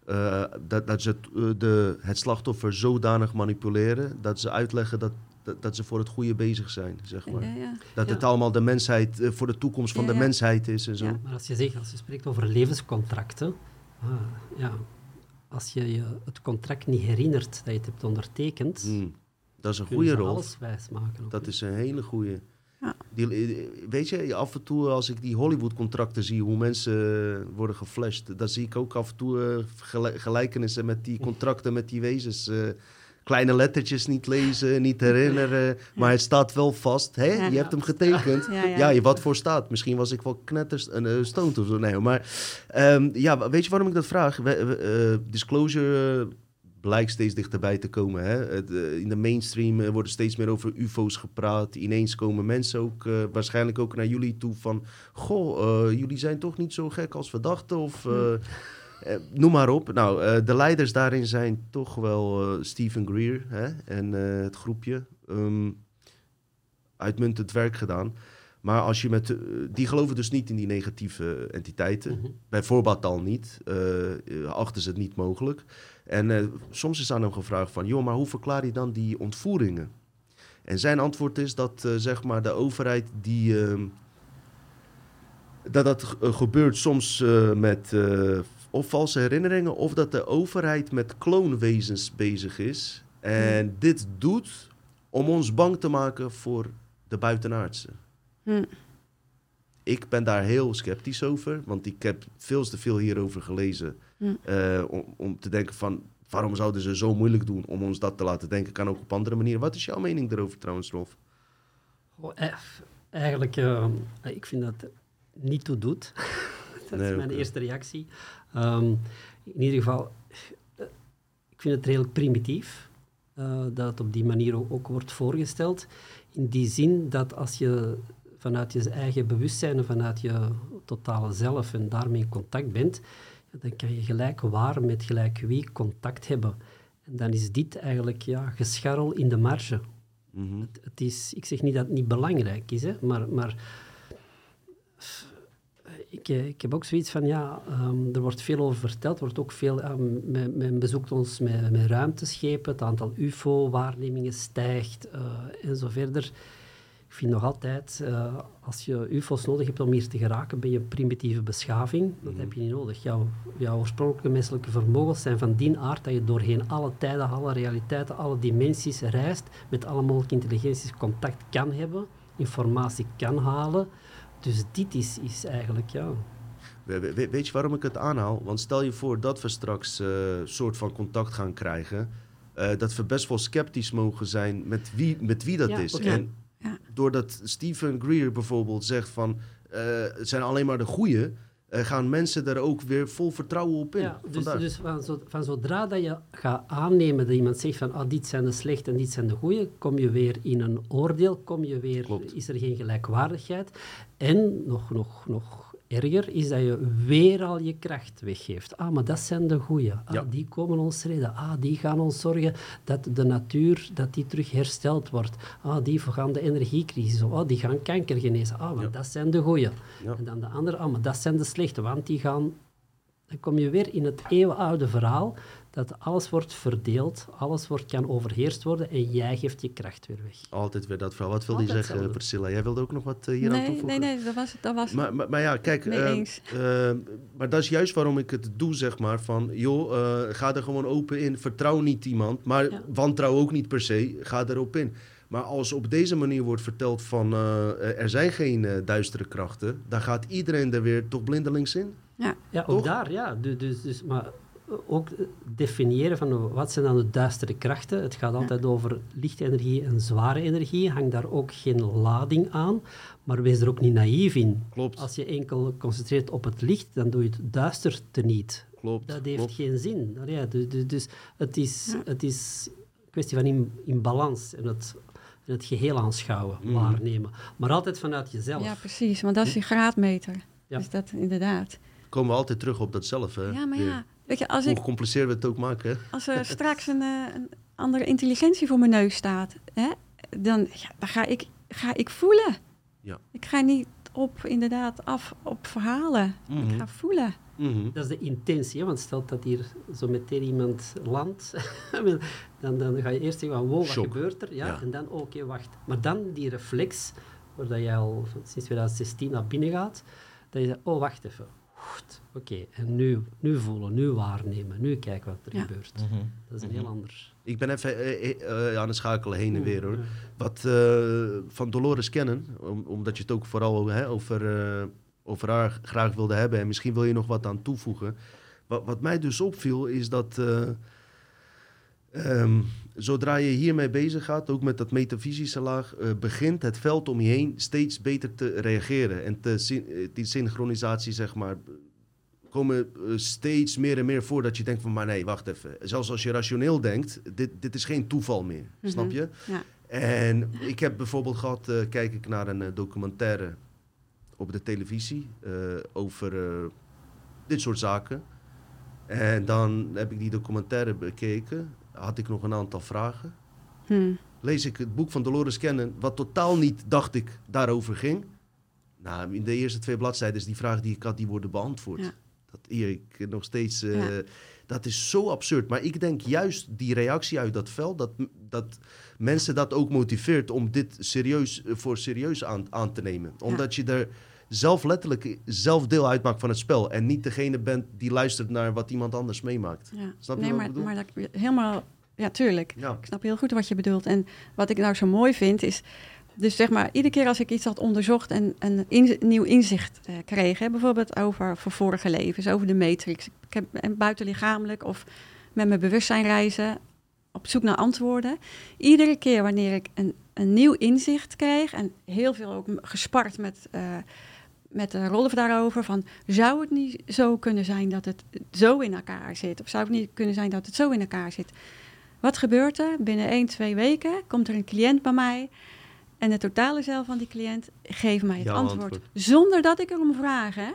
ehm, eh, dat, dat ze eh, de, het slachtoffer zodanig manipuleren dat ze uitleggen dat, dat, dat ze voor het goede bezig zijn, zeg maar. Ja, ja. Dat Ja. het allemaal de mensheid, eh, voor de toekomst van Ja, de mensheid is en zo. Ja. Maar als je zegt, als je spreekt over levenscontracten, ah, ja, als je je het contract niet herinnert dat je het hebt ondertekend, Hmm, dat is een goede ze rol. alles wijs maken. ook, Dat is een hele goede. Ja. Die, eh, weet je, af en toe als ik die Hollywood-contracten zie, hoe mensen worden geflasht, dan zie ik ook af en toe eh, gel- gelijkenissen met die contracten met die wezens. eh, kleine lettertjes niet lezen, niet herinneren, maar het staat wel vast. Hè? Ja. Je hebt hem getekend. Ja, je wat voor staat. Misschien was ik wel knetters een uh, stoned of zo. Nee, maar ehm, ja, weet je waarom ik dat vraag? We, we, eh, disclosure blijkt steeds dichterbij te komen. Hè? Het, eh, in de mainstream wordt er steeds meer over UFO's gepraat. Ineens komen mensen ook waarschijnlijk ook naar jullie toe van... Goh, jullie zijn toch niet zo gek als we dachten? Of eh, noem maar op. Nou, eh, de leiders daarin zijn toch wel eh, Stephen Greer hè? en het groepje. Ehm, uitmuntend werk gedaan. Maar als je met... die geloven dus niet in die negatieve entiteiten. Mhm. Bijvoorbeeld al niet. achten ze het niet mogelijk. En soms is aan hem gevraagd van... joh, maar hoe verklaar je dan die ontvoeringen? En zijn antwoord is dat zeg maar de overheid die... ehm, dat dat ge- gebeurt soms met of valse herinneringen... of dat de overheid met kloonwezens bezig is. En dit doet om ons bang te maken voor de buitenaardse. Hm. Ik ben daar heel sceptisch over, want ik heb veel te veel hierover gelezen. Hm. eh, om, om te denken van, waarom zouden ze zo moeilijk doen om ons dat te laten denken? Kan ook op andere manieren. Wat is jouw mening daarover trouwens, Rolf? Goh, eh, eigenlijk, eh, ik vind dat het niet toe doet. dat Nee, is mijn eerste reactie. Ehm, in ieder geval, ik vind het redelijk primitief eh, dat het op die manier ook, ook wordt voorgesteld. In die zin dat als je vanuit je eigen bewustzijn en vanuit je totale zelf en daarmee in contact bent, dan kan je gelijk waar met gelijk wie contact hebben. En dan is dit eigenlijk ja, gescharrel in de marge. Mhm. Het, het is, ik zeg niet dat het niet belangrijk is, hè, maar, maar ik, eh, ik heb ook zoiets van, ja, ehm, er wordt veel over verteld. Er wordt ook veel, ja, men, men bezoekt ons met, met ruimteschepen, het aantal UFO-waarnemingen stijgt eh, en zo verder. Ik vind nog altijd, eh, als je UFO's nodig hebt om hier te geraken, ben je een primitieve beschaving. Dat Mhm. heb je niet nodig. Jouw, jouw oorspronkelijke menselijke vermogens zijn van die aard dat je doorheen alle tijden, alle realiteiten, alle dimensies reist, met alle mogelijke intelligenties contact kan hebben, informatie kan halen. Dus dit is, is eigenlijk, ja... We- we- we- weet je waarom ik het aanhaal? Want stel je voor dat we straks een soort van contact gaan krijgen. eh, dat we best wel sceptisch mogen zijn met wie, met wie dat Ja, is. En Ja. doordat Stephen Greer bijvoorbeeld zegt van... eh, het zijn alleen maar de goeie... eh, gaan mensen er ook weer vol vertrouwen op in. Ja, dus, dus van, zo, van zodra dat je gaat aannemen dat iemand zegt van ah, dit zijn de slechte en dit zijn de goede, kom je weer in een oordeel, kom je weer, Klopt. is er geen gelijkwaardigheid. En nog, nog, nog erger is dat je weer al je kracht weggeeft. Ah, maar dat zijn de goeie. Ah, Ja. Die komen ons redden. Ah, die gaan ons zorgen dat de natuur dat die terug hersteld wordt. Ah, die gaan de energiecrisis. Ah, die gaan kanker genezen. Ah, maar Ja. dat zijn de goeie. Ja. En dan de andere, ah, maar dat zijn de slechte, want die gaan dan kom je weer in het eeuwenoude verhaal dat alles wordt verdeeld, alles wordt, kan overheerst worden en jij geeft je kracht weer weg. Altijd weer dat verhaal. Wat wilde je zeggen. Priscilla? Jij wilde ook nog wat eh, hier aan nee, toevoegen? nee, nee, dat was het. Dat was. Maar, maar, maar ja, kijk, Mee eh, eens. eh, maar dat is juist waarom ik het doe, zeg maar. Van, joh, eh, ga er gewoon open in. Vertrouw niet iemand, maar Ja. wantrouw ook niet per se. Ga erop in. Maar als op deze manier wordt verteld van, eh, er zijn geen duistere krachten, dan gaat iedereen er weer toch blindelings in. Ja, Ja, ook Toch? daar, ja. Du- Dus, dus, maar ook definiëren van wat zijn dan de duistere krachten. Het gaat altijd over lichte energie en zware energie. Hang daar ook geen lading aan, maar wees er ook niet naïef in. Klopt, Als je enkel concentreert op het licht, dan doe je het duister teniet. klopt. Dat heeft klopt. geen zin. Ja, dus, dus, dus het, is, het is een kwestie van in, in balans en het, en het geheel aanschouwen, Mhm. waarnemen. Maar altijd vanuit jezelf. ja, precies. Want dat is je graadmeter. Ja. Dus dat inderdaad. Komen we altijd terug op dat zelf, hè? Ja, maar weer. ja. Weet je, als, Hoe ik, gecompliceerd we het ook maken, hè? als er straks een, eh, een andere intelligentie voor mijn neus staat, hè, dan, ja, dan ga, ik, ga ik voelen. Ja. Ik ga niet op, inderdaad, af op verhalen. Ik Mhm. ga voelen. Mhm. Dat is de intentie, hè? want stel dat hier zo meteen iemand landt, dan, dan ga je eerst zeggen van, wow, wat Shock. gebeurt er? Ja, Ja. En dan, oké, wacht. Maar dan die reflex, waar dat je al sinds 2016 naar binnen gaat, dat je zegt, oh, wacht even. Goed, Oké, en nu, nu voelen, nu waarnemen, nu kijken wat er Ja. gebeurt. Dat is een heel ander... Ik ben even eh, eh, eh, aan het schakelen heen en weer, hoor. Wat eh, van Dolores kennen, om, omdat je het ook vooral hè, over, eh, over haar graag wilde hebben. En misschien wil je nog wat aan toevoegen. Wat, wat mij dus opviel, is dat eh, ehm, zodra je hiermee bezig gaat, ook met dat metafysische laag, eh, begint het veld om je heen steeds beter te reageren. En te, syn- eh, die synchronisatie, zeg maar, komen eh, steeds meer en meer voor dat je denkt van, maar nee, wacht even. Zelfs als je rationeel denkt, dit, dit is geen toeval meer, Mhm. snap je? Ja. En ik heb bijvoorbeeld gehad, eh, kijk ik naar een documentaire op de televisie over dit soort zaken. En dan heb ik die documentaire bekeken, had ik nog een aantal vragen. Hm. Lees ik het boek van Dolores Cannon, wat totaal niet, dacht ik, daarover ging. Nou, in de eerste twee bladzijden is die vraag die ik had, die worden beantwoord. Ja. Dat ik nog steeds... eh, Ja. Dat is zo absurd. Maar ik denk juist die reactie uit dat veld, dat, dat mensen dat ook motiveert om dit serieus, voor serieus aan, aan te nemen. Omdat je er zelf letterlijk zelf deel uitmaakt van het spel. En niet degene bent die luistert naar wat iemand anders meemaakt. Ja. Snap je nee, wat maar, ik bedoel? maar dat, helemaal, ja, tuurlijk. Ja, Ik snap heel goed wat je bedoelt. En wat ik nou zo mooi vind is, dus zeg maar, iedere keer als ik iets had onderzocht en een in- nieuw inzicht eh, kreeg, hè, bijvoorbeeld over vorige levens, over de matrix, ik heb en buitenlichamelijk of met mijn bewustzijn reizen, op zoek naar antwoorden. Iedere keer wanneer ik een, een nieuw inzicht kreeg en heel veel ook gespart met, eh met de Rolf daarover, van zou het niet zo kunnen zijn dat het zo in elkaar zit? Of zou het niet kunnen zijn dat het zo in elkaar zit? Wat gebeurt er? Binnen 1, 2 weken komt er een cliënt bij mij. En de totale zelf van die cliënt geeft mij het antwoord. Zonder dat ik erom vraag. Hè?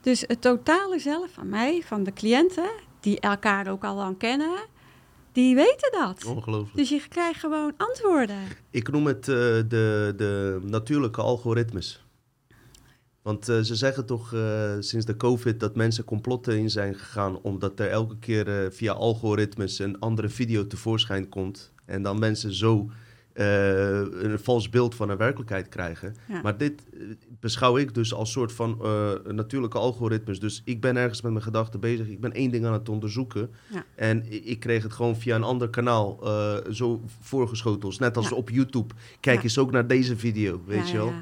Dus het totale zelf van mij, van de cliënten, die elkaar ook al lang kennen, die weten dat. ongelooflijk. Dus je krijgt gewoon antwoorden. Ik noem het eh, de, de natuurlijke algoritmes. Want eh, ze zeggen toch eh, sinds de COVID dat mensen complotten in zijn gegaan... omdat er elke keer eh, via algoritmes een andere video tevoorschijn komt... en dan mensen zo een vals beeld van een werkelijkheid krijgen. Ja. Maar dit beschouw ik dus als soort van natuurlijke algoritmes. Dus ik ben ergens met mijn gedachten bezig. Ik ben één ding aan het onderzoeken. Ja. En ik kreeg het gewoon via een ander kanaal zo voorgeschoteld. Net als Ja. op YouTube. Kijk eens ook naar deze video, weet je wel?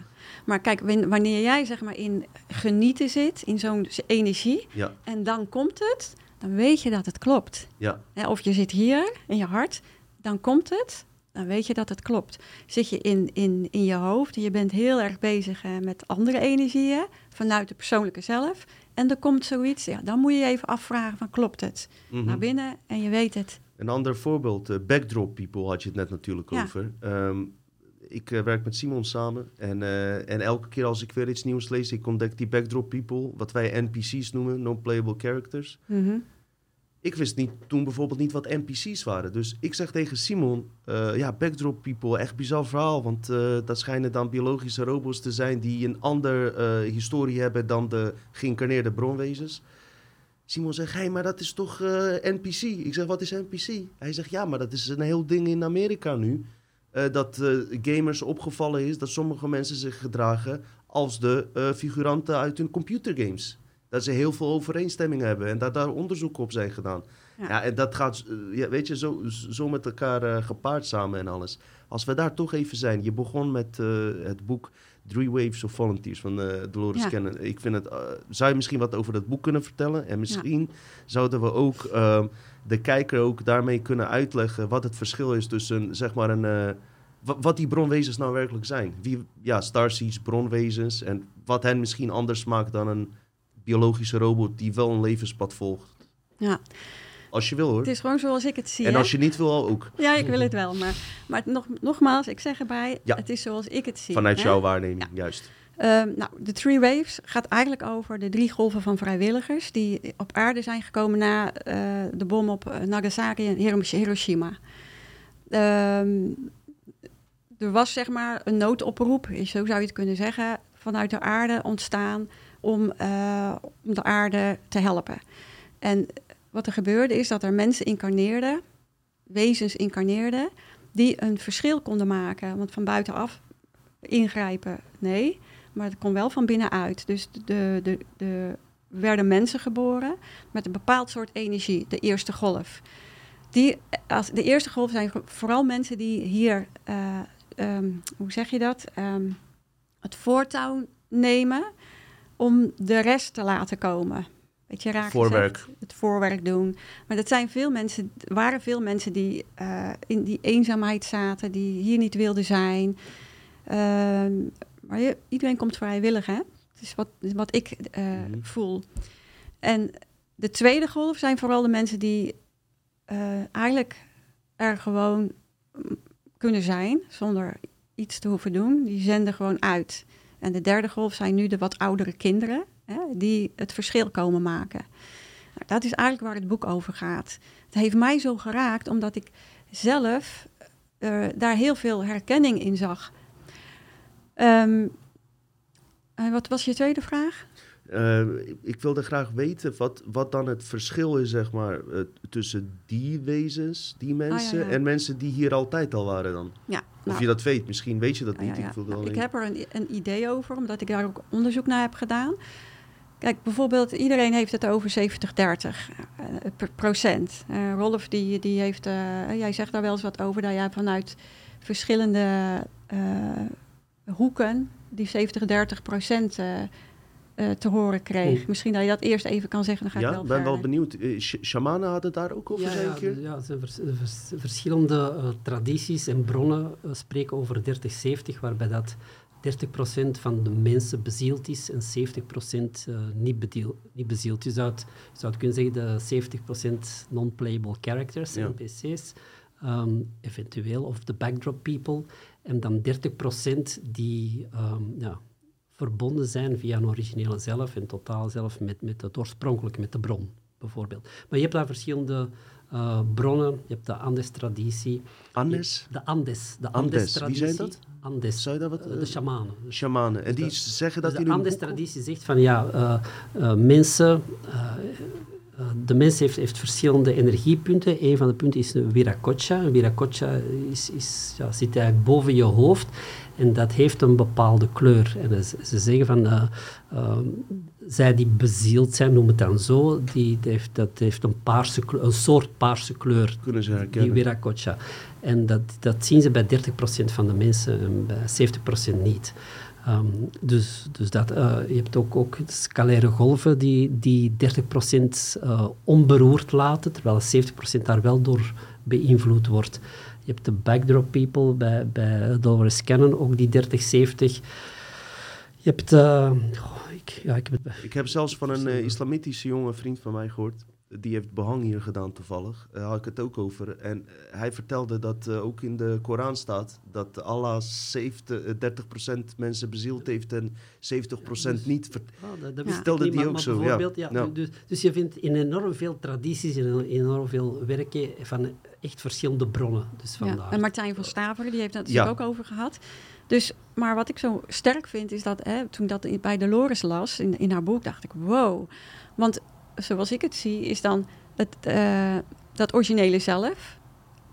Maar kijk, wan- wanneer jij zeg maar in genieten zit, in zo'n energie, Ja, en dan komt het, dan weet je dat het klopt. ja, Of je zit hier in je hart, dan komt het dan weet je dat het klopt. Zit je in, in, in je hoofd en je bent heel erg bezig uh, met andere energieën vanuit de persoonlijke zelf. En er komt zoiets, ja, dan moet je even afvragen van klopt het? Mhm. Naar binnen en je weet het. Een ander voorbeeld, uh, backdrop people had je het net natuurlijk Ja. over. Ehm, ik eh, werk met Simon samen en, eh, en elke keer als ik weer iets nieuws lees, ik ontdek die backdrop people, wat wij NPC's noemen, non-playable characters. Mhm. Ik wist niet, toen bijvoorbeeld niet wat NPC's waren. Dus ik zeg tegen Simon, eh, ja, backdrop people, echt bizar verhaal. Want dat schijnen dan biologische robots te zijn die een ander eh, historie hebben dan de geïncarneerde bronwezens. Simon zegt, hé, maar dat is toch NPC? Ik zeg, wat is NPC? Hij zegt, ja, maar dat is een heel ding in Amerika nu. Eh, dat eh, gamers opgevallen is dat sommige mensen zich gedragen als de eh, figuranten uit hun computergames. Dat ze heel veel overeenstemming hebben en dat daar onderzoeken op zijn gedaan. Ja. Ja, en dat gaat, eh, weet je, zo, zo met elkaar eh, gepaard samen en alles. Als we daar toch even zijn. Je begon met eh, het boek Three Waves of Volunteers van eh, Dolores Ja. Cannon. Ik vind het, zou je misschien wat over dat boek kunnen vertellen? En misschien zouden we ook eh, de kijker ook daarmee kunnen uitleggen wat het verschil is tussen, zeg maar, een... wa- wat die bronwezens nou werkelijk zijn. Wie, ja, starseeds, bronwezens. En wat hen misschien anders maakt dan een biologische robot die wel een levenspad volgt. Ja, Als je wil hoor. het is gewoon zoals ik het zie. En hè. als je niet wil ook. Ja, ik wil het wel. Maar, maar nog, nogmaals, ik zeg erbij, Ja. het is zoals ik het zie. Vanuit hè. jouw waarneming, Ja. juist. Ehm, nou, de Three Waves gaat eigenlijk over de drie golven van vrijwilligers die op aarde zijn gekomen na eh, de bom op eh, Nagasaki en Hiro- Hiroshima. Ehm, er was zeg maar een noodoproep, zo zou je het kunnen zeggen, vanuit de aarde ontstaan om, eh, om de aarde te helpen. En wat er gebeurde is dat er mensen incarneerden, wezens incarneerden, die een verschil konden maken. Want van buitenaf ingrijpen, nee. Maar het kon wel van binnenuit. Dus de, de, de werden mensen geboren met een bepaald soort energie, de eerste golf. Die, als, de eerste golf zijn vooral mensen die hier, eh, ehm, hoe zeg je dat, Ehm, het voortouw nemen om de rest te laten komen. Weet je, raar Voorwerk. gezegd, het voorwerk doen. Maar dat zijn veel mensen, waren veel mensen die eh, in die eenzaamheid zaten, die hier niet wilden zijn. Ehm, maar je- iedereen komt vrijwillig, hè? Het is wat, wat ik eh, Mhm. voel. En de tweede golf zijn vooral de mensen die eh, eigenlijk er gewoon kunnen zijn, zonder iets te hoeven doen. Die zenden gewoon uit. En de derde golf zijn nu de wat oudere kinderen, hè, die het verschil komen maken. Nou, dat is eigenlijk waar het boek over gaat. Het heeft mij zo geraakt, omdat ik zelf eh, daar heel veel herkenning in zag. En wat was je tweede vraag? Eh, ik wilde graag weten wat, wat dan het verschil is, zeg maar, tussen die wezens, die mensen, ja. en mensen die hier altijd al waren dan. Ja, Of nou, je dat weet, misschien weet je dat Ja, niet. ja. Ik, Nou, ik heb er een, een idee over, omdat ik daar ook onderzoek naar heb gedaan. Kijk, bijvoorbeeld, iedereen heeft het over 70-30 eh, procent. Eh, Rolf, die, die heeft, eh, jij zegt daar wel eens wat over, dat jij vanuit verschillende eh, hoeken die 70-30 procent eh, eh, te horen kreeg. Misschien dat je dat eerst even kan zeggen, dan ga ik ja, wel ben wel benieuwd. Sh- shamanen hadden het daar ook over, Ja, zei ja, ja, er zijn vers- vers- verschillende eh, tradities en bronnen spreken over 30-70, waarbij dat 30% van de mensen bezield is en 70% eh, niet, bedeel- niet bezield. Je zou het, je zou het kunnen zeggen, de 70% non-playable characters, Ja. NPC's, ehm, eventueel, of de backdrop people, en dan 30% die ehm, ja, verbonden zijn via een originele zelf en totaal zelf met, met het oorspronkelijke, met de bron, bijvoorbeeld. Maar je hebt daar verschillende eh, bronnen. Je hebt de Andes-traditie. Andes? De Andes. De Andes, wie Andes-traditie. zijn dat? Andes. Zou je dat wat... eh, de shamanen. shamanen. En die dat- zeggen Dus dat de hun boek... Andes-traditie zegt van ja, eh, mensen, de mens heeft, heeft verschillende energiepunten. Een van de punten is een Viracocha. Een Viracocha is, is, ja, zit eigenlijk boven je hoofd en dat heeft een bepaalde kleur. En ze, ze zeggen van, zij die bezield zijn, noem het dan zo, die, die heeft, dat heeft een, paarse, kleur- een soort paarse kleur Kunnen ze die. Viracocha. En dat, dat zien ze bij 30% van de mensen en bij 70% niet. Ehm, dus dus dat, eh, je hebt ook, ook scalaire golven die, die 30% eh, onberoerd laten, terwijl 70% daar wel door beïnvloed wordt. Je Je hebt de backdrop people bij, bij Dolores Cannon, ook die 3070. Je hebt... Uh, ik, ja, ik, heb het... ik heb zelfs van een uh, islamitische jonge vriend van mij gehoord die heeft behang hier gedaan toevallig. Daar had ik het ook over. En eh, hij vertelde dat uh, ook in de Koran staat dat Allah 70, 30% mensen bezield heeft en 70% dus, niet. Oh, dat, dat vertelde die ook zo. Ja. ja. Dus, dus, je vindt in enorm veel tradities en enorm veel werken van echt verschillende bronnen. Dus ja. En Martijn van Staveren, die heeft het ja. ook over gehad. Dus, maar wat ik zo sterk vind, is dat hè, toen dat bij Dolores las in, in haar boek, dacht ik, wow. Want zoals ik het zie, is dan het, uh, dat originele zelf.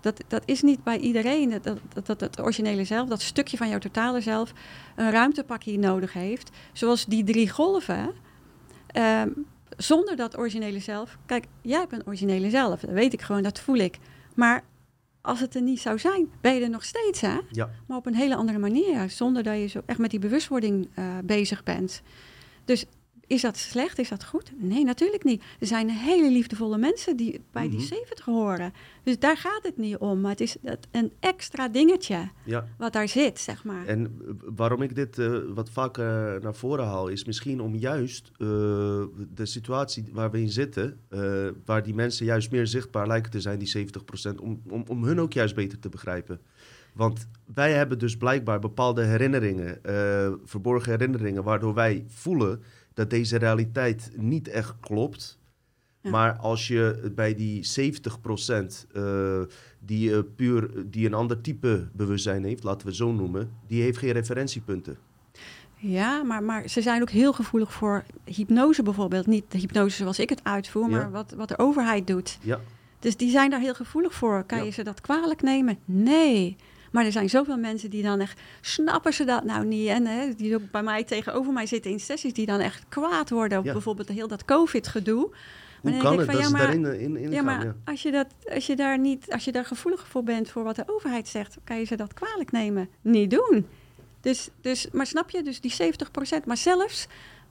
Dat, dat is niet bij iedereen. Dat, dat, dat originele zelf, dat stukje van jouw totale zelf, een ruimtepakje nodig heeft. Zoals die drie golven. Uh, zonder dat originele zelf. Kijk, jij hebt een originele zelf. Dat weet ik gewoon, dat voel ik. Maar als het er niet zou zijn, ben je er nog steeds, hè? Ja. Maar op een hele andere manier. Zonder dat je zo echt met die bewustwording uh, bezig bent. Dus is dat slecht? Is dat goed? Nee, natuurlijk niet. Er zijn hele liefdevolle mensen die bij die 70 mhm. horen. Dus daar gaat het niet om. Maar het is een extra dingetje ja. wat daar zit, zeg maar. En eh, waarom ik dit uh, wat vaker naar voren haal, is misschien om juist uh, de situatie waar we in zitten, waar die mensen juist meer zichtbaar lijken te zijn, die 70%, om, om, om hun ook juist beter te begrijpen. Want wij hebben dus blijkbaar bepaalde herinneringen, verborgen herinneringen, waardoor wij voelen dat deze realiteit niet echt klopt. Maar als je bij die 70% uh, eh, die, uh, puur, die een ander type bewustzijn heeft, laten we zo noemen, die heeft geen referentiepunten. Ja, maar, maar ze zijn ook heel gevoelig voor hypnose bijvoorbeeld. Niet de hypnose zoals ik het uitvoer, maar wat, wat de overheid doet. Ja. Dus die zijn daar heel gevoelig voor. Kan je ze dat kwalijk nemen? Nee. Maar er zijn zoveel mensen die dan echt, snappen ze dat nou niet? En hè, die ook bij mij tegenover mij zitten in sessies, die dan echt kwaad worden op bijvoorbeeld heel dat COVID-gedoe. Hoe kan het van, dat ja, maar, daarin in, in ja, maar als je, dat, als je daar niet, als je daar gevoelig voor bent voor wat de overheid zegt, kan je ze dat kwalijk nemen. Niet doen. Dus, dus, maar snap je, dus die 70%, maar zelfs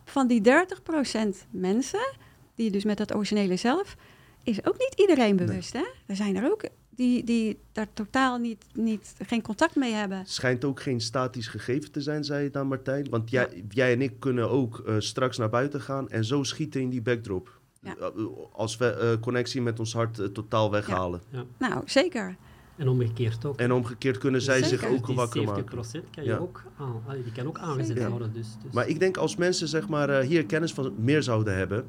van die 30% mensen, die dus met dat originele zelf, is ook niet iedereen bewust. Hè? Er zijn er ook die, die daar totaal niet, niet, geen contact mee hebben. Schijnt ook geen statisch gegeven te zijn, zei je dan Martijn. Want jij, jij en ik kunnen ook uh, straks naar buiten gaan en zo schieten in die backdrop. Ja. Uh, als we uh, connectie met ons hart totaal weghalen. Ja. Nou, zeker. En omgekeerd ook. En omgekeerd kunnen zij zich ook wakker maken. 70% kan je ook aan, die kan ook aangezet worden. Dus, dus, Maar ik denk als mensen zeg maar, uh, hier kennis van meer zouden hebben,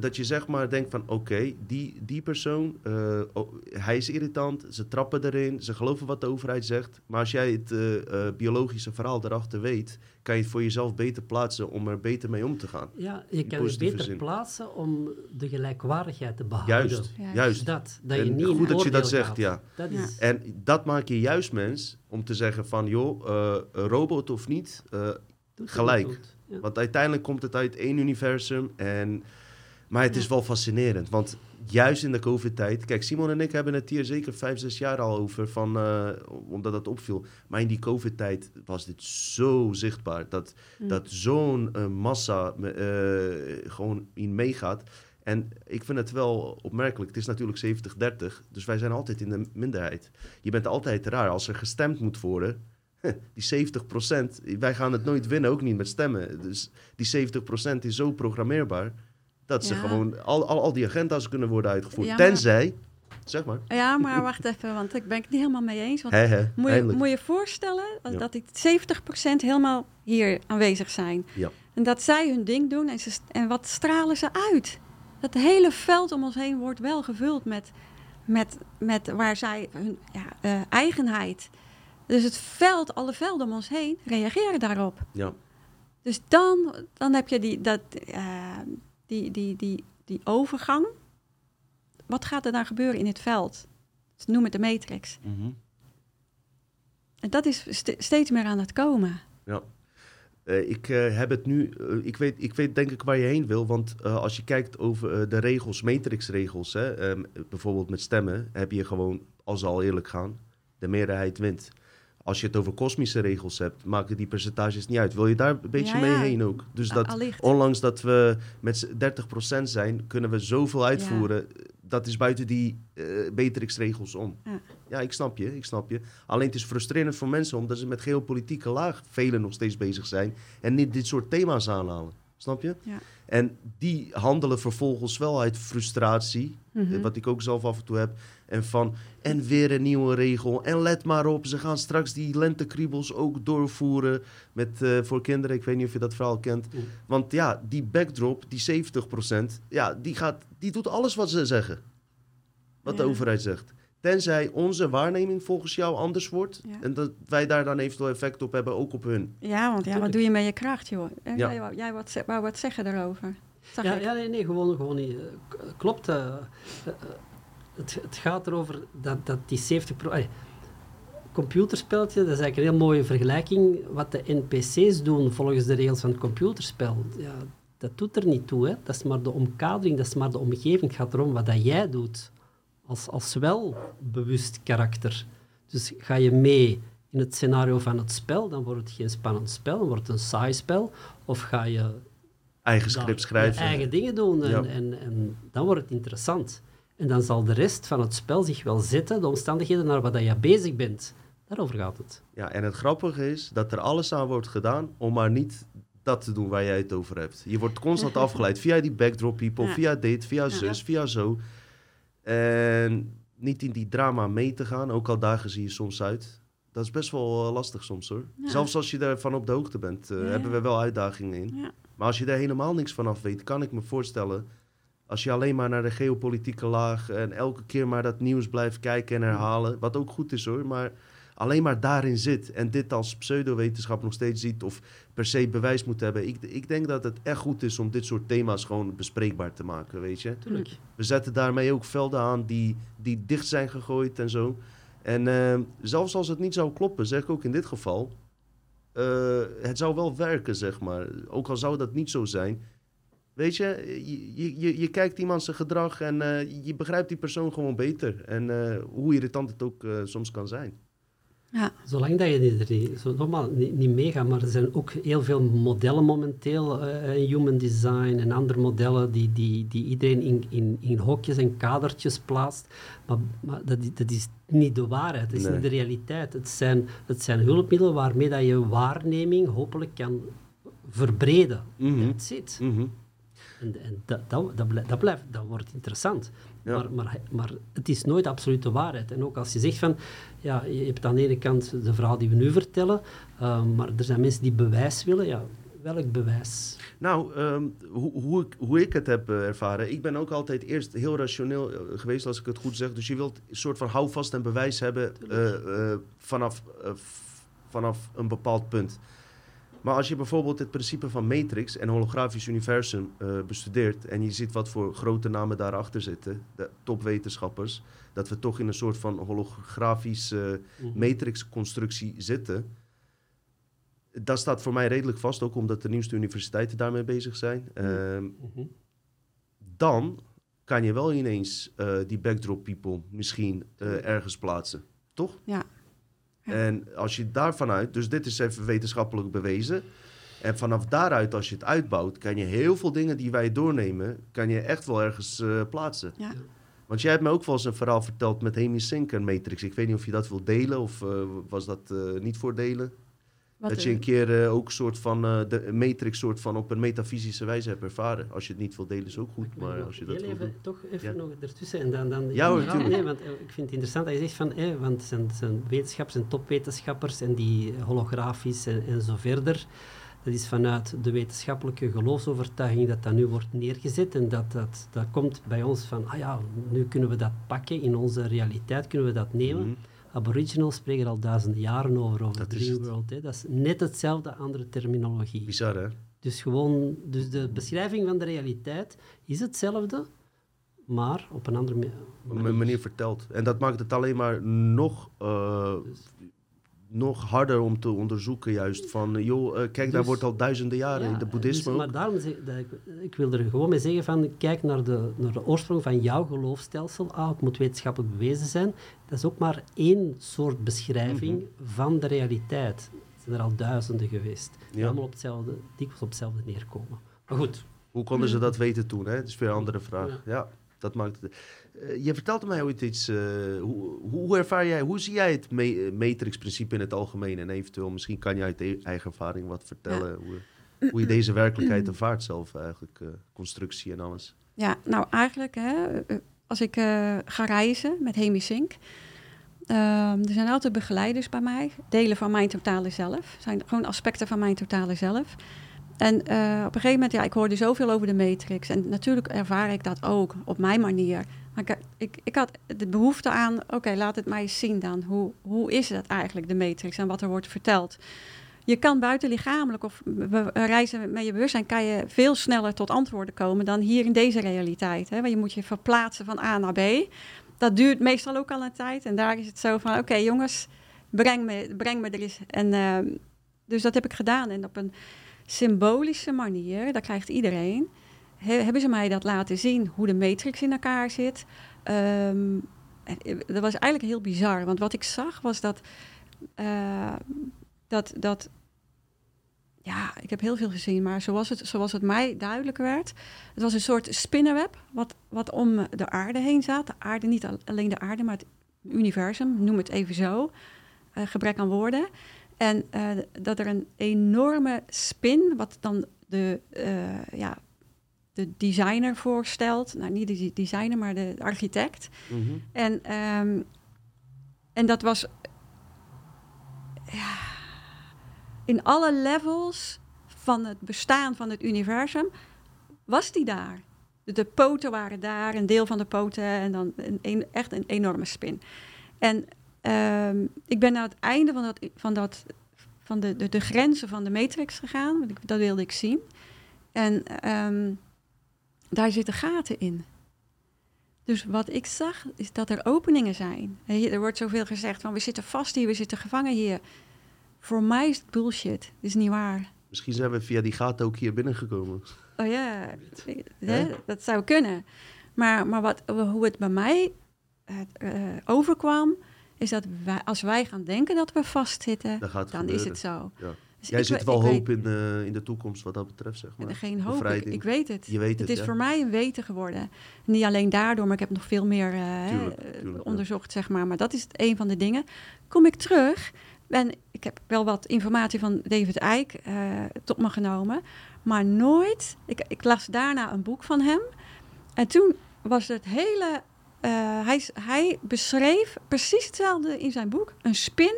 dat je zeg maar denkt van oké, die, die persoon, uh, oh, hij is irritant, ze trappen erin, ze geloven wat de overheid zegt. Maar als jij het uh, biologische verhaal erachter weet, kan je het voor jezelf beter plaatsen om er beter mee om te gaan. Ja, je kan het beter plaatsen om de gelijkwaardigheid te behouden. Juist, juist. Dat, dat je niet goed dat je dat zegt, ja. Dat is... En dat maak je juist mens om te zeggen van, joh, uh, robot of niet, uh, gelijk. Want uiteindelijk komt het uit één universum en... Maar het is wel fascinerend, want juist in de COVID-tijd... Kijk, Simon en ik hebben het hier zeker vijf, zes jaar al over, van, uh, omdat dat opviel. Maar in die COVID-tijd was dit zo zichtbaar. Dat, mm. dat zo'n uh, massa uh, gewoon in meegaat. En ik vind het wel opmerkelijk. Het is natuurlijk 70-30, dus wij zijn altijd in de minderheid. Je bent altijd raar. Als er gestemd moet worden, die 70% wij gaan het nooit winnen, ook niet met stemmen. Dus die 70% is zo programmeerbaar dat ze gewoon al, al, al die agenda's kunnen worden uitgevoerd. Tenzij, zeg maar. Ja, maar wacht even, want ik ben het niet helemaal mee eens. Want moet, je, moet je voorstellen dat die 70% helemaal hier aanwezig zijn. Ja. En dat zij hun ding doen en, ze, en wat stralen ze uit? Dat hele veld om ons heen wordt wel gevuld met, met, met waar zij hun ja, uh, eigenheid. Dus het veld, alle velden om ons heen reageren daarop. Ja. Dus dan, dan heb je die, dat, uh, die, die, die, die overgang. Wat gaat er dan gebeuren in het veld? Ze noemen het de matrix. Mm -hmm. En dat is st steeds meer aan het komen. Ja. Uh, ik uh, heb het nu, uh, ik, weet, ik weet denk ik waar je heen wil, want als je kijkt over de regels, matrixregels, hè, um, bijvoorbeeld met stemmen, heb je gewoon, als ze al eerlijk gaan, de meerderheid wint. Als je het over kosmische regels hebt, maken die percentages niet uit. Wil je daar een beetje Ja, mee heen ook? Dus dat, Allicht. ondanks dat we met z'n 30% zijn, kunnen we zoveel uitvoeren. Dat is buiten die eh Beatrix-regels om. Ja. Ik snap je, ik snap je. Alleen het is frustrerend voor mensen omdat ze met geopolitieke laag velen nog steeds bezig zijn en niet dit soort thema's aanhalen. Snap je? Ja. En die handelen vervolgens wel uit frustratie, Mhm. wat ik ook zelf af en toe heb. En van, en weer een nieuwe regel. En let maar op, ze gaan straks die lentekriebels ook doorvoeren met, eh, voor kinderen. Ik weet niet of je dat verhaal kent. Mm. Want ja, die backdrop, die 70%, ja, die, gaat, die doet alles wat ze zeggen. Wat de overheid zegt. Tenzij onze waarneming volgens jou anders wordt. Ja. En dat wij daar dan eventueel effect op hebben, ook op hun. Ja, want ja, wat doe je met je kracht, joh? Eh, Ja. Jij, wat, wou wat zeggen daarover. Zag Ja, ik. ja, nee, nee, gewoon, gewoon niet. Eh, Klopt. eh, eh, eh, het, het gaat erover dat, dat die 70 pro... computerspeltje, dat is eigenlijk een heel mooie vergelijking. Wat de NPC's doen volgens de regels van het computerspel, ja, dat doet er niet toe. Hè. Dat is maar de omkadering, dat is maar de omgeving. Het gaat erom wat dat jij doet als, als wel bewust karakter. Dus ga je mee in het scenario van het spel, dan wordt het geen spannend spel, dan wordt het een saai spel. Of ga je Eigen script schrijven. eigen dingen doen en, Ja. en, en dan wordt het interessant. En dan zal de rest van het spel zich wel zetten, de omstandigheden naar wat dat je bezig bent. Daarover gaat het. Ja, en het grappige is dat er alles aan wordt gedaan om maar niet dat te doen waar jij het over hebt. Je wordt constant afgeleid via die backdrop people, Ja. via dit, via Ja. zus, via zo. En niet in die drama mee te gaan, ook al dagen zie je soms uit. Dat is best wel eh, lastig soms hoor. Ja. Zelfs als je ervan op de hoogte bent, eh, hebben we wel uitdagingen in. Maar als je er helemaal niks van af weet, kan ik me voorstellen... als je alleen maar naar de geopolitieke laag... en elke keer maar dat nieuws blijft kijken en herhalen... wat ook goed is hoor, maar alleen maar daarin zit... en dit als pseudowetenschap nog steeds ziet... of per se bewijs moet hebben... Ik, ik denk dat het echt goed is om dit soort thema's gewoon bespreekbaar te maken, weet je. Tuurlijk. We zetten daarmee ook velden aan die, die dicht zijn gegooid en zo. En eh, zelfs als het niet zou kloppen, zeg ik ook in dit geval... eh, het zou wel werken, zeg maar. Ook al zou dat niet zo zijn. Weet je, je, je, je kijkt iemand zijn gedrag en eh, je begrijpt die persoon gewoon beter. En eh, hoe irritant het ook eh, soms kan zijn. Ja. Zolang dat je er niet, zo, nogmaals, niet, niet meegaat, maar er zijn ook heel veel modellen momenteel eh, in human design en andere modellen die, die, die iedereen in, in, in hokjes en kadertjes plaatst. Maar, maar dat, is- dat is niet de waarheid, dat is Nee. niet de realiteit. Het zijn, het zijn hulpmiddelen waarmee dat je waarneming hopelijk kan verbreden. Mhm. That's it. Mhm. En, en dat, dat, dat, blijft, dat, blijft, dat wordt interessant. Ja. Maar, maar, maar het is nooit absolute waarheid. En ook als je zegt van, ja, je hebt aan de ene kant de verhaal die we nu vertellen, eh, maar er zijn mensen die bewijs willen. Ja, welk bewijs? Nou, ehm, hoe, hoe, ik, hoe ik het heb eh, ervaren. Ik ben ook altijd eerst heel rationeel eh, geweest, als ik het goed zeg. Dus je wilt een soort van houvast en bewijs hebben vanaf, vanaf een bepaald punt. Maar als je bijvoorbeeld het principe van matrix en holografisch universum eh, bestudeert... en je ziet wat voor grote namen daarachter zitten, de topwetenschappers... dat we toch in een soort van holografische Mhm. matrixconstructie zitten... Dat staat voor mij redelijk vast, ook omdat de nieuwste universiteiten daarmee bezig zijn. Ehm, Mhm. dan kan je wel ineens eh, die backdrop people misschien eh, ergens plaatsen, toch? Ja. Ja. En als je daarvan uit, dus dit is even wetenschappelijk bewezen. En vanaf daaruit, als je het uitbouwt, kan je heel veel dingen die wij doornemen, kan je echt wel ergens eh, plaatsen. Ja. Want jij hebt me ook wel eens een verhaal verteld met Hemisync en Matrix. Ik weet niet of je dat wil delen of eh, was dat eh, niet voor delen? Wat, dat je een keer eh, ook soort van eh, de Matrix soort van op een metafysische wijze hebt ervaren. Als je het niet wil delen is ook goed, maar nog als je dat wil even, toch even Ja. nog ertussen en dan... dan Ja hoor, Ja, nee, want eh, ik vind het interessant dat je zegt van, eh, want zijn, zijn wetenschappers en topwetenschappers en die holografisch en, en zo verder. Dat is vanuit de wetenschappelijke geloofsovertuiging dat dat nu wordt neergezet en dat, dat, dat komt bij ons van, ah ja, nu kunnen we dat pakken in onze realiteit, kunnen we dat nemen. Mhm. Aboriginals spreken er al duizenden jaren over, over Dat het. Dreamworld. Hè. Dat is net hetzelfde, andere terminologie. Bizar hè? Dus gewoon, dus de beschrijving van de realiteit is hetzelfde, maar op een andere ma- Op een manier verteld. En dat maakt het alleen maar nog, eh, nog harder om te onderzoeken juist. Van, joh, uh, kijk, daar Dus- wordt al duizenden jaren Ja, in de boeddhisme dus, maar daarom zeg, dat ik, ik wil er gewoon mee zeggen van, kijk naar de, naar de oorsprong van jouw geloofstelsel. Ah, het moet wetenschappelijk bewezen zijn. Dat is ook maar één soort beschrijving Mhm. van de realiteit. Er zijn er al duizenden geweest. Die Ja. allemaal op hetzelfde, dikwijls op hetzelfde neerkomen. Maar goed, Hoe konden ze dat weten toen? Hè? Dat is weer een andere vraag. Ja, Ja. Dat maakt het. Eh, je vertelde mij ooit iets. eh, hoe, hoe ervaar jij, hoe zie jij het eh, matrix-principe in het algemeen? En eventueel, misschien kan jij uit e- eigen ervaring wat vertellen. Hoe, hoe je deze werkelijkheid ervaart zelf eigenlijk. constructie en alles. Ja, nou eigenlijk, hè, als ik ga reizen met Hemi Sink, ehm, er zijn altijd begeleiders bij mij, delen van mijn totale zelf, zijn gewoon aspecten van mijn totale zelf. En eh, op een gegeven moment, ja, ik hoorde zoveel over de matrix en natuurlijk ervaar ik dat ook op mijn manier. Maar ik, ik, ik had de behoefte aan, oké, laat het mij eens zien dan. Hoe, hoe is dat eigenlijk, de matrix en wat er wordt verteld? Je kan buiten lichamelijk of reizen met je bewustzijn, kan je veel sneller tot antwoorden komen dan hier in deze realiteit. Hè? Want je moet je verplaatsen van A naar B. Dat duurt meestal ook al een tijd. En daar is het zo van, oké jongens, breng me, breng me er eens. En, eh, dus dat heb ik gedaan. En op een symbolische manier, dat krijgt iedereen, he- hebben ze mij dat laten zien, hoe de matrix in elkaar zit. Ehm, eh, dat was eigenlijk heel bizar, want wat ik zag was dat, eh, dat, dat ja, ik heb heel veel gezien, maar zoals het, zoals het mij duidelijk werd, het was een soort spinnenweb wat, wat om de aarde heen zat. De aarde, niet al- alleen de aarde, maar het universum, noem het even zo. Eh, gebrek aan woorden. En eh, dat er een enorme spin, wat dan de, eh, ja, de designer voorstelt. Nou, niet de designer, maar de architect. Mhm. En, ehm, en dat was ja, in alle levels van het bestaan van het universum was die daar. De, de poten waren daar, een deel van de poten en dan een, een- echt een enorme spin. En ehm, ik ben naar het einde van, dat, van, dat, van de, de, de grenzen van de matrix gegaan, want ik, dat wilde ik zien. En ehm, daar zitten gaten in. Dus wat ik zag, is dat er openingen zijn. Er wordt zoveel gezegd van we zitten vast hier, we zitten gevangen hier. Voor mij is het bullshit. Dat is niet waar. Misschien zijn we via die gaten ook hier binnengekomen. Oh ja, hè, dat zou kunnen. Maar, maar wat, hoe het bij mij eh, overkwam, is dat wij, als wij gaan denken dat we vastzitten, dan is het zo. Ja. Dus Jij we- wel hoop weet- in, eh, in de toekomst wat dat betreft, zeg maar. Geen hoop, ik, weet het. Je weet het, Het is ja. voor mij een weten geworden. Niet alleen daardoor, maar ik heb nog veel meer eh, Tuurlijk, eh, tuurlijk, ja. onderzocht, zeg maar. Maar dat is het een van de dingen. Kom ik terug en ik heb wel wat informatie van David Eyck eh, tot me genomen. Maar nooit, ik, ik las daarna een boek van hem. En toen was het hele, eh, hij, hij beschreef precies hetzelfde in zijn boek. Een spin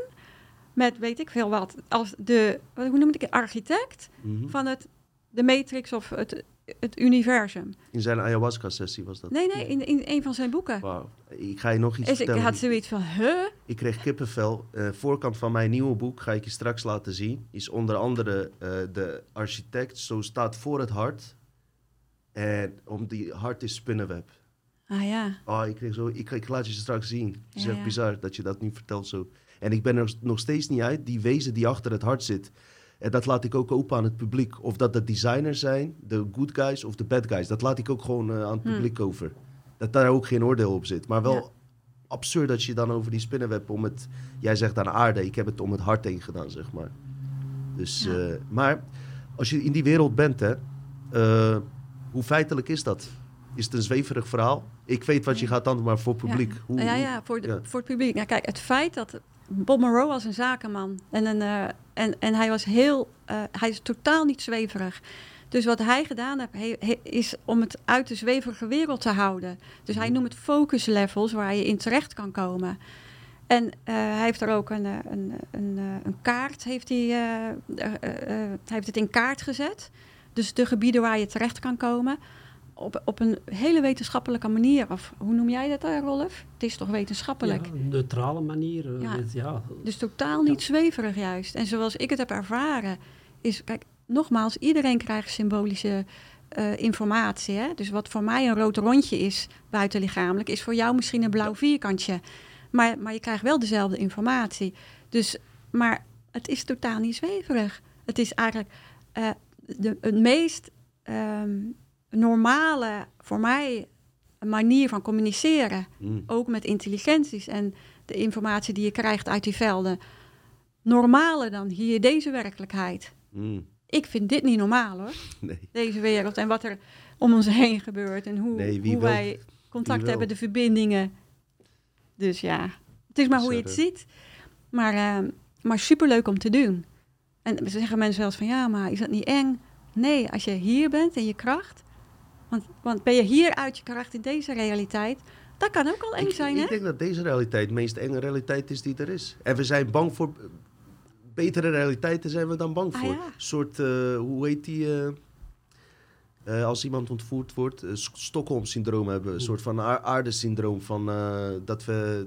met weet ik veel wat, als de, hoe noem ik het, architect Mhm. van het, de matrix of het, het universum. In zijn ayahuasca-sessie was dat. Nee, nee, in, in een van zijn boeken. Wauw. Ik ga je nog iets Dus ik vertellen. had zoiets van, huh? Ik kreeg kippenvel. Eh, voorkant van mijn nieuwe boek ga ik je straks laten zien. Is onder andere eh, de architect. Zo staat voor het hart. En om die hart is spinnenweb. Ah ja, Oh, ik, kreeg zo, ik, ik laat je ze straks zien. Het is Ja, echt ja. bizar dat je dat nu vertelt zo. En ik ben er nog steeds niet uit. Die wezen die achter het hart zit. En dat laat ik ook open aan het publiek. Of dat de designers zijn, de good guys of de bad guys. Dat laat ik ook gewoon eh, aan het Hmm. publiek over. Dat daar ook geen oordeel op zit. Maar wel Ja. absurd dat je dan over die spinnenweb om het... Jij zegt aan aarde, ik heb het om het hart heen gedaan, zeg maar. Dus, eh, maar als je in die wereld bent, hè, eh, hoe feitelijk is dat? Is het een zweverig verhaal? Ik weet wat je gaat antwoorden, maar voor publiek. Ja, Hoe, ja, ja, voor, de, ja. voor het publiek. Nou, kijk, het feit dat Bob Monroe was een zakenman en, een, eh, en, en hij was heel, eh, hij is totaal niet zweverig. Dus wat hij gedaan heeft, he- he- is om het uit de zweverige wereld te houden. Dus hij Mhm. noemt het focus levels waar je in terecht kan komen. En eh, hij heeft er ook een, een, een, een kaart, heeft hij, hij heeft het in kaart gezet. Dus de gebieden waar je terecht kan komen. Op, op een hele wetenschappelijke manier. Of hoe noem jij dat, eh, Rolf? Het is toch wetenschappelijk? Ja, een neutrale manier. eh, Ja. met- ja. Dus totaal niet zweverig juist. En zoals ik het heb ervaren, is, kijk, nogmaals, iedereen krijgt symbolische eh, informatie. Hè? Dus wat voor mij een rood rondje is, buitenlichamelijk, is voor jou misschien een blauw vierkantje. Maar, maar je krijgt wel dezelfde informatie. Dus maar het is totaal niet zweverig. Het is eigenlijk uh, de, het meest um, normale, voor mij, manier van communiceren. Mm. Ook met intelligenties en de informatie die je krijgt uit die velden. Normaler dan hier deze werkelijkheid. Mm. Ik vind dit niet normaal hoor. Nee. Deze wereld en wat er om ons heen gebeurt. En hoe, Nee, hoe wij contact hebben, de verbindingen. Dus ja, het is maar hoe je het ziet. Maar, uh, maar superleuk om te doen. En zeggen mensen wel eens van ja, maar is dat niet eng? Nee, als je hier bent in je kracht. Want, want ben je hier uit je kracht in deze realiteit, dat kan ook al eng Ik, zijn, ik hè? denk dat deze realiteit de meest enge realiteit is die er is. En we zijn bang voor... Betere realiteiten zijn we dan bang Ah, voor. ja. Een soort, eh, hoe heet die... eh, eh, als iemand ontvoerd wordt, uh, Stockholm-syndroom hebben. Een soort van aar- aardesyndroom van eh, dat we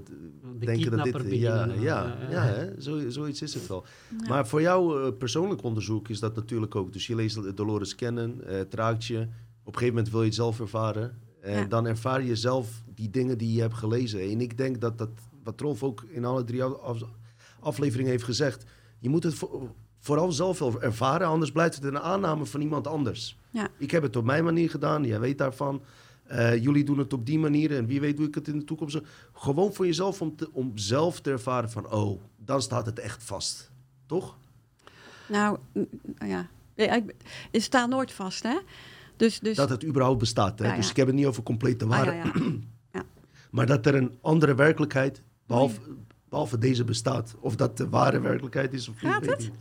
De denken dat dit... kidnapper Ja, beginnen, ja, ja, hè? Zo, zoiets is het wel. Ja. Maar voor jou eh, persoonlijk onderzoek is dat natuurlijk ook. Dus je leest Dolores kennen, eh, het raakt je. Op een gegeven moment wil je het zelf ervaren. En Ja. dan ervaar je zelf die dingen die je hebt gelezen. En ik denk dat dat, wat Rolf ook in alle drie af- afleveringen heeft gezegd. Je moet het voor- vooral zelf ervaren, anders blijft het een aanname van iemand anders. Ja. Ik heb het op mijn manier gedaan, jij weet daarvan. Eh, jullie doen het op die manier en wie weet hoe ik het in de toekomst... doe. Gewoon voor jezelf om, te, om zelf te ervaren van... oh, dan staat het echt vast. Toch? Nou, ja. Ik- Het staat nooit vast, hè? Dus, dus dat het überhaupt bestaat. Hè? Ja, ja. Dus ik heb het niet over complete ah, waarheid. Maar dat er een andere werkelijkheid, behalve, behalve deze, bestaat. Of dat de ware werkelijkheid is of niet. Gaat het?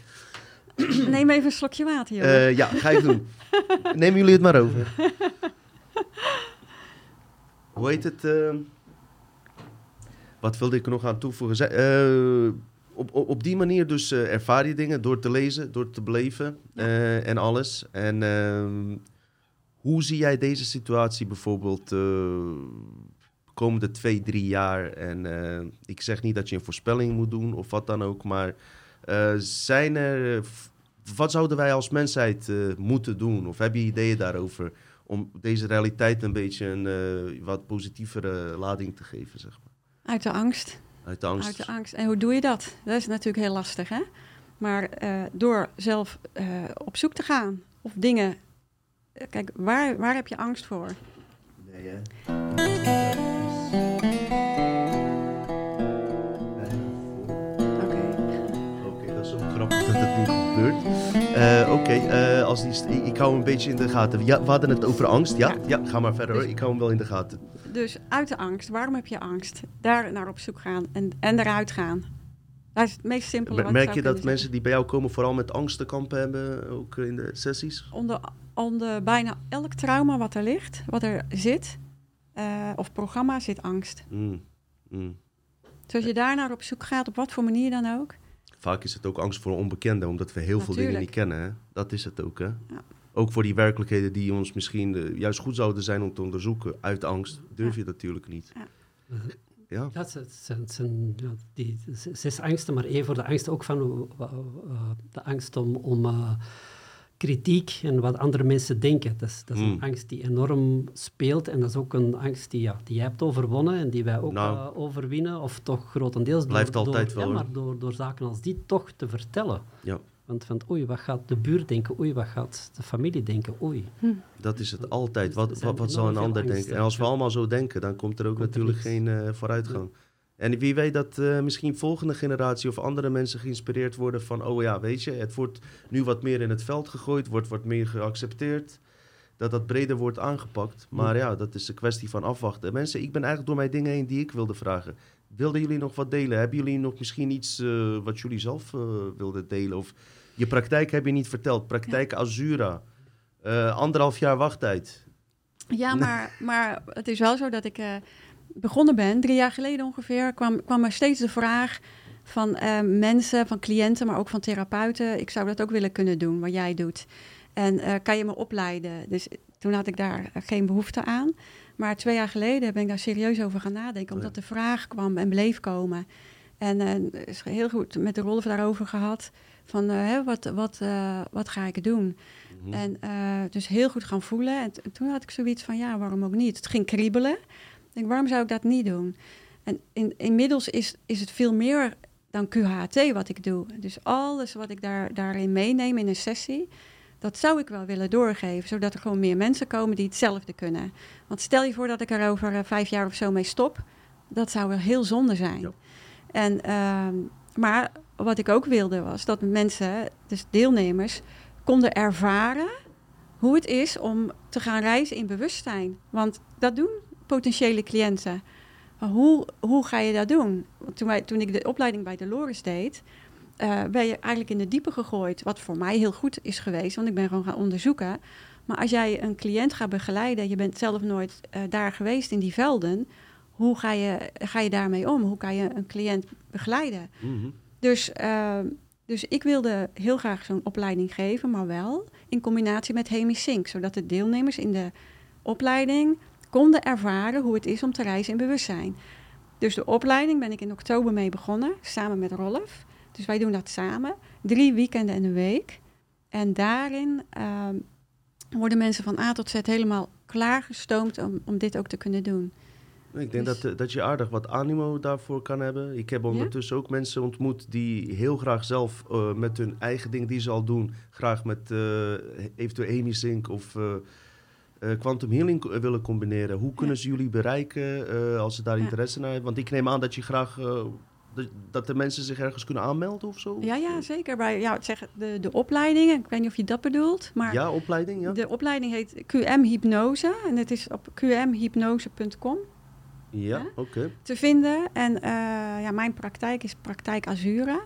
niet. Neem even een slokje water, joh. Eh, ja, ga ik doen. Nemen jullie het maar over. Hoe heet het? eh, wat wilde ik er nog aan toevoegen? Eh, op, op, op die manier dus ervaar je dingen door te lezen, door te beleven en alles. En ehm, hoe zie jij deze situatie bijvoorbeeld uh, komende twee, drie jaar? En uh, ik zeg niet dat je een voorspelling moet doen of wat dan ook, maar uh, zijn er... Wat zouden wij als mensheid moeten doen? Of heb je ideeën daarover om deze realiteit een beetje een wat positievere lading te geven, zeg maar? Uit de angst. Uit de angst. Uit de angst. En hoe doe je dat? Dat is natuurlijk heel lastig, hè? Maar door zelf op zoek te gaan of dingen. Kijk, waar, waar heb je angst voor? Nee, hè? Oké, dat is ook grappig dat het nu gebeurt. Uh, Oké, okay, uh, als die ik, ik hou hem een beetje in de gaten. Ja, we hadden het over angst. Ja, ja. ja ga maar verder dus, hoor. Ik hou hem wel in de gaten. Dus uit de angst. Waarom heb je angst? Daar naar op zoek gaan en, en eruit gaan. Dat is het meest simpele. Mer merk je dat mensen die bij jou komen vooral met angst te kampen hebben, ook in de sessies? Onder, onder bijna elk trauma wat er ligt, wat er zit, uh, of programma, zit angst. Mm. Mm. Dus als je daar naar op zoek gaat, op wat voor manier dan ook. Vaak is het ook angst voor onbekende, omdat we heel Natuurlijk. veel dingen niet kennen. Hè? Dat is het ook, hè? Ja. Ook voor die werkelijkheden die ons misschien uh, juist goed zouden zijn om te onderzoeken uit angst, durf Ja. je natuurlijk niet. Ja. Ja. Het zijn, die zes angsten, maar één voor de angst ook van uh, de angst om, om uh, kritiek en wat andere mensen denken. Dat is, dat is Mm. een angst die enorm speelt en dat is ook een angst die, ja, die jij hebt overwonnen en die wij ook Nou. uh, overwinnen, of toch grotendeels Blijft door, altijd door, wel, ja, hoor. maar door, door zaken als die toch te vertellen. Ja. Want van, oei, wat gaat de buurt denken? Oei, wat gaat de familie denken? Oei. Dat is het altijd. Dus Wat, wat, wat zal een ander denken? angsten. En als we allemaal zo denken, dan komt er ook Komt natuurlijk geen eh, vooruitgang. En wie weet dat eh, misschien volgende generatie of andere mensen geïnspireerd worden van... oh ja, weet je, het wordt nu wat meer in het veld gegooid, wordt wat meer geaccepteerd. Dat dat breder wordt aangepakt. Maar ja, dat is een kwestie van afwachten. Mensen, ik ben eigenlijk door mijn dingen heen die ik wilde vragen. Wilden jullie nog wat delen? Hebben jullie nog misschien iets eh, wat jullie zelf eh, wilden delen? Of je praktijk heb je niet verteld. Praktijk Azura. Eh, anderhalf jaar wachttijd. Ja, maar, maar het is wel zo dat ik eh, begonnen ben, drie jaar geleden ongeveer, kwam, kwam er steeds de vraag van eh, mensen, van cliënten, maar ook van therapeuten. Ik zou dat ook willen kunnen doen, wat jij doet. En kan je me opleiden? Dus toen had ik daar geen behoefte aan. Maar twee jaar geleden ben ik daar serieus over gaan nadenken, omdat de vraag kwam en bleef komen. En is heel goed met de Rolf daarover gehad. Van eh, hè, wat, wat, uh, wat ga ik doen? Mhm. En uh, dus heel goed gaan voelen. En, en, toen had ik zoiets van, ja, waarom ook niet? Het ging kriebelen. Ik denk, waarom zou ik dat niet doen? En in, inmiddels is, is het veel meer dan QHT wat ik doe. Dus alles wat ik daar, daarin meeneem in een sessie, dat zou ik wel willen doorgeven, zodat er gewoon meer mensen komen die hetzelfde kunnen. Want stel je voor dat ik er over eh, vijf jaar of zo mee stop, dat zou wel heel zonde zijn. Ja. En, ehm, maar wat ik ook wilde was dat mensen, dus deelnemers, konden ervaren hoe het is om te gaan reizen in bewustzijn. Want dat doen potentiële cliënten. Hoe, hoe ga je dat doen? Toen, toen ik de opleiding bij Dolores deed, eh, ben je eigenlijk in de diepe gegooid. Wat voor mij heel goed is geweest, want ik ben gewoon gaan onderzoeken. Maar als jij een cliënt gaat begeleiden, je bent zelf nooit eh, daar geweest in die velden. Hoe ga je, ga je daarmee om? Hoe kan je een cliënt begeleiden? Mhm. Dus, eh, dus ik wilde heel graag zo'n opleiding geven, maar wel in combinatie met Hemisync. Zodat de deelnemers in de opleiding konden ervaren hoe het is om te reizen in bewustzijn. Dus de opleiding ben ik in oktober mee begonnen, samen met Rolf. Dus wij doen dat samen, drie weekenden en een week. En daarin ehm, worden mensen van A tot Z helemaal klaargestoomd om, om dit ook te kunnen doen. Ik denk Dus- dat, eh, dat je aardig wat animo daarvoor kan hebben. Ik heb ondertussen ook mensen ontmoet die heel graag zelf eh, met hun eigen dingen die ze al doen, graag met eh, eventueel Hemisync of Quantum Healing willen combineren. Hoe kunnen ze jullie bereiken als ze daar Ja. interesse naar hebben? Want ik neem aan dat je graag dat, dat de mensen zich ergens kunnen aanmelden of zo. Ja, ja, zeker. Bij ja, zeg, de, de opleidingen, ik weet niet of je dat bedoelt, maar Ja, opleiding, ja. de opleiding heet QM Hypnose en het is op qmhypnose.com Ja, oké. te vinden. En eh, ja, mijn praktijk is praktijk Azura.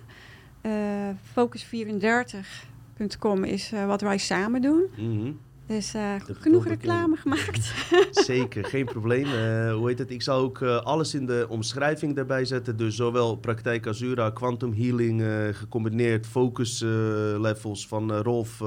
Eh, Focus34.com is eh, wat wij samen doen. Dus genoeg reclame gemaakt. Zeker, geen probleem. Hoe heet het? Ik zal ook alles in de omschrijving daarbij zetten. Dus zowel praktijk Azura, quantum healing, gecombineerd focus levels van Rolf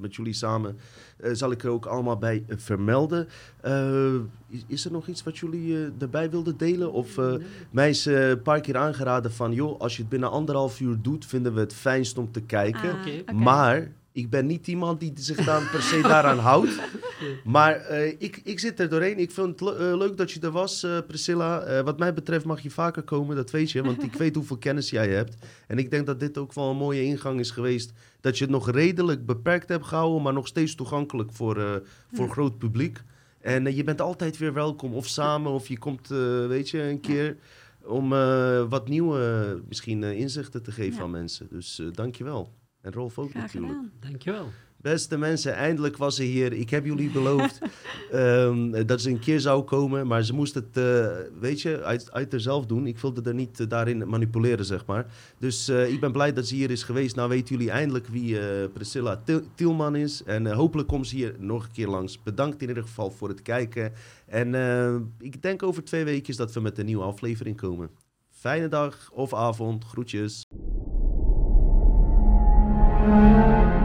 met jullie samen. Eh, zal ik er ook allemaal bij eh, vermelden. Eh, is, is er nog iets wat jullie erbij wilden delen? Of eh, mij is eh, een paar keer aangeraden van... joh, als je het binnen anderhalf uur doet, vinden we het fijnst om te kijken. Ah. Maar ik ben niet iemand die zich dan per se daaraan houdt. Maar eh, ik, ik zit er doorheen. Ik vind het le- eh, leuk dat je er was, eh, Priscilla. Wat mij betreft mag je vaker komen, dat weet je. Want ik weet hoeveel kennis jij hebt. En ik denk dat dit ook wel een mooie ingang is geweest. Dat je het nog redelijk beperkt hebt gehouden, maar nog steeds toegankelijk voor, voor Ja. groot publiek. En je bent altijd weer welkom. Of samen, of je komt, weet je, een keer... Om wat nieuwe misschien inzichten te geven Ja. aan mensen. Dus dank je wel. En Rolf ook Graag natuurlijk. gedaan. Dankjewel. Beste mensen, eindelijk was ze hier. Ik heb jullie beloofd ehm, dat ze een keer zou komen. Maar ze moest het, eh, weet je, uit, uit haarzelf doen. Ik wilde er niet eh, daarin manipuleren, zeg maar. Dus eh, ik ben blij dat ze hier is geweest. Nou weten jullie eindelijk wie eh, Priscilla Tielman is. En hopelijk komt ze hier nog een keer langs. Bedankt in ieder geval voor het kijken. En eh, ik denk over twee weken dat we met een nieuwe aflevering komen. Fijne dag of avond. Groetjes. Música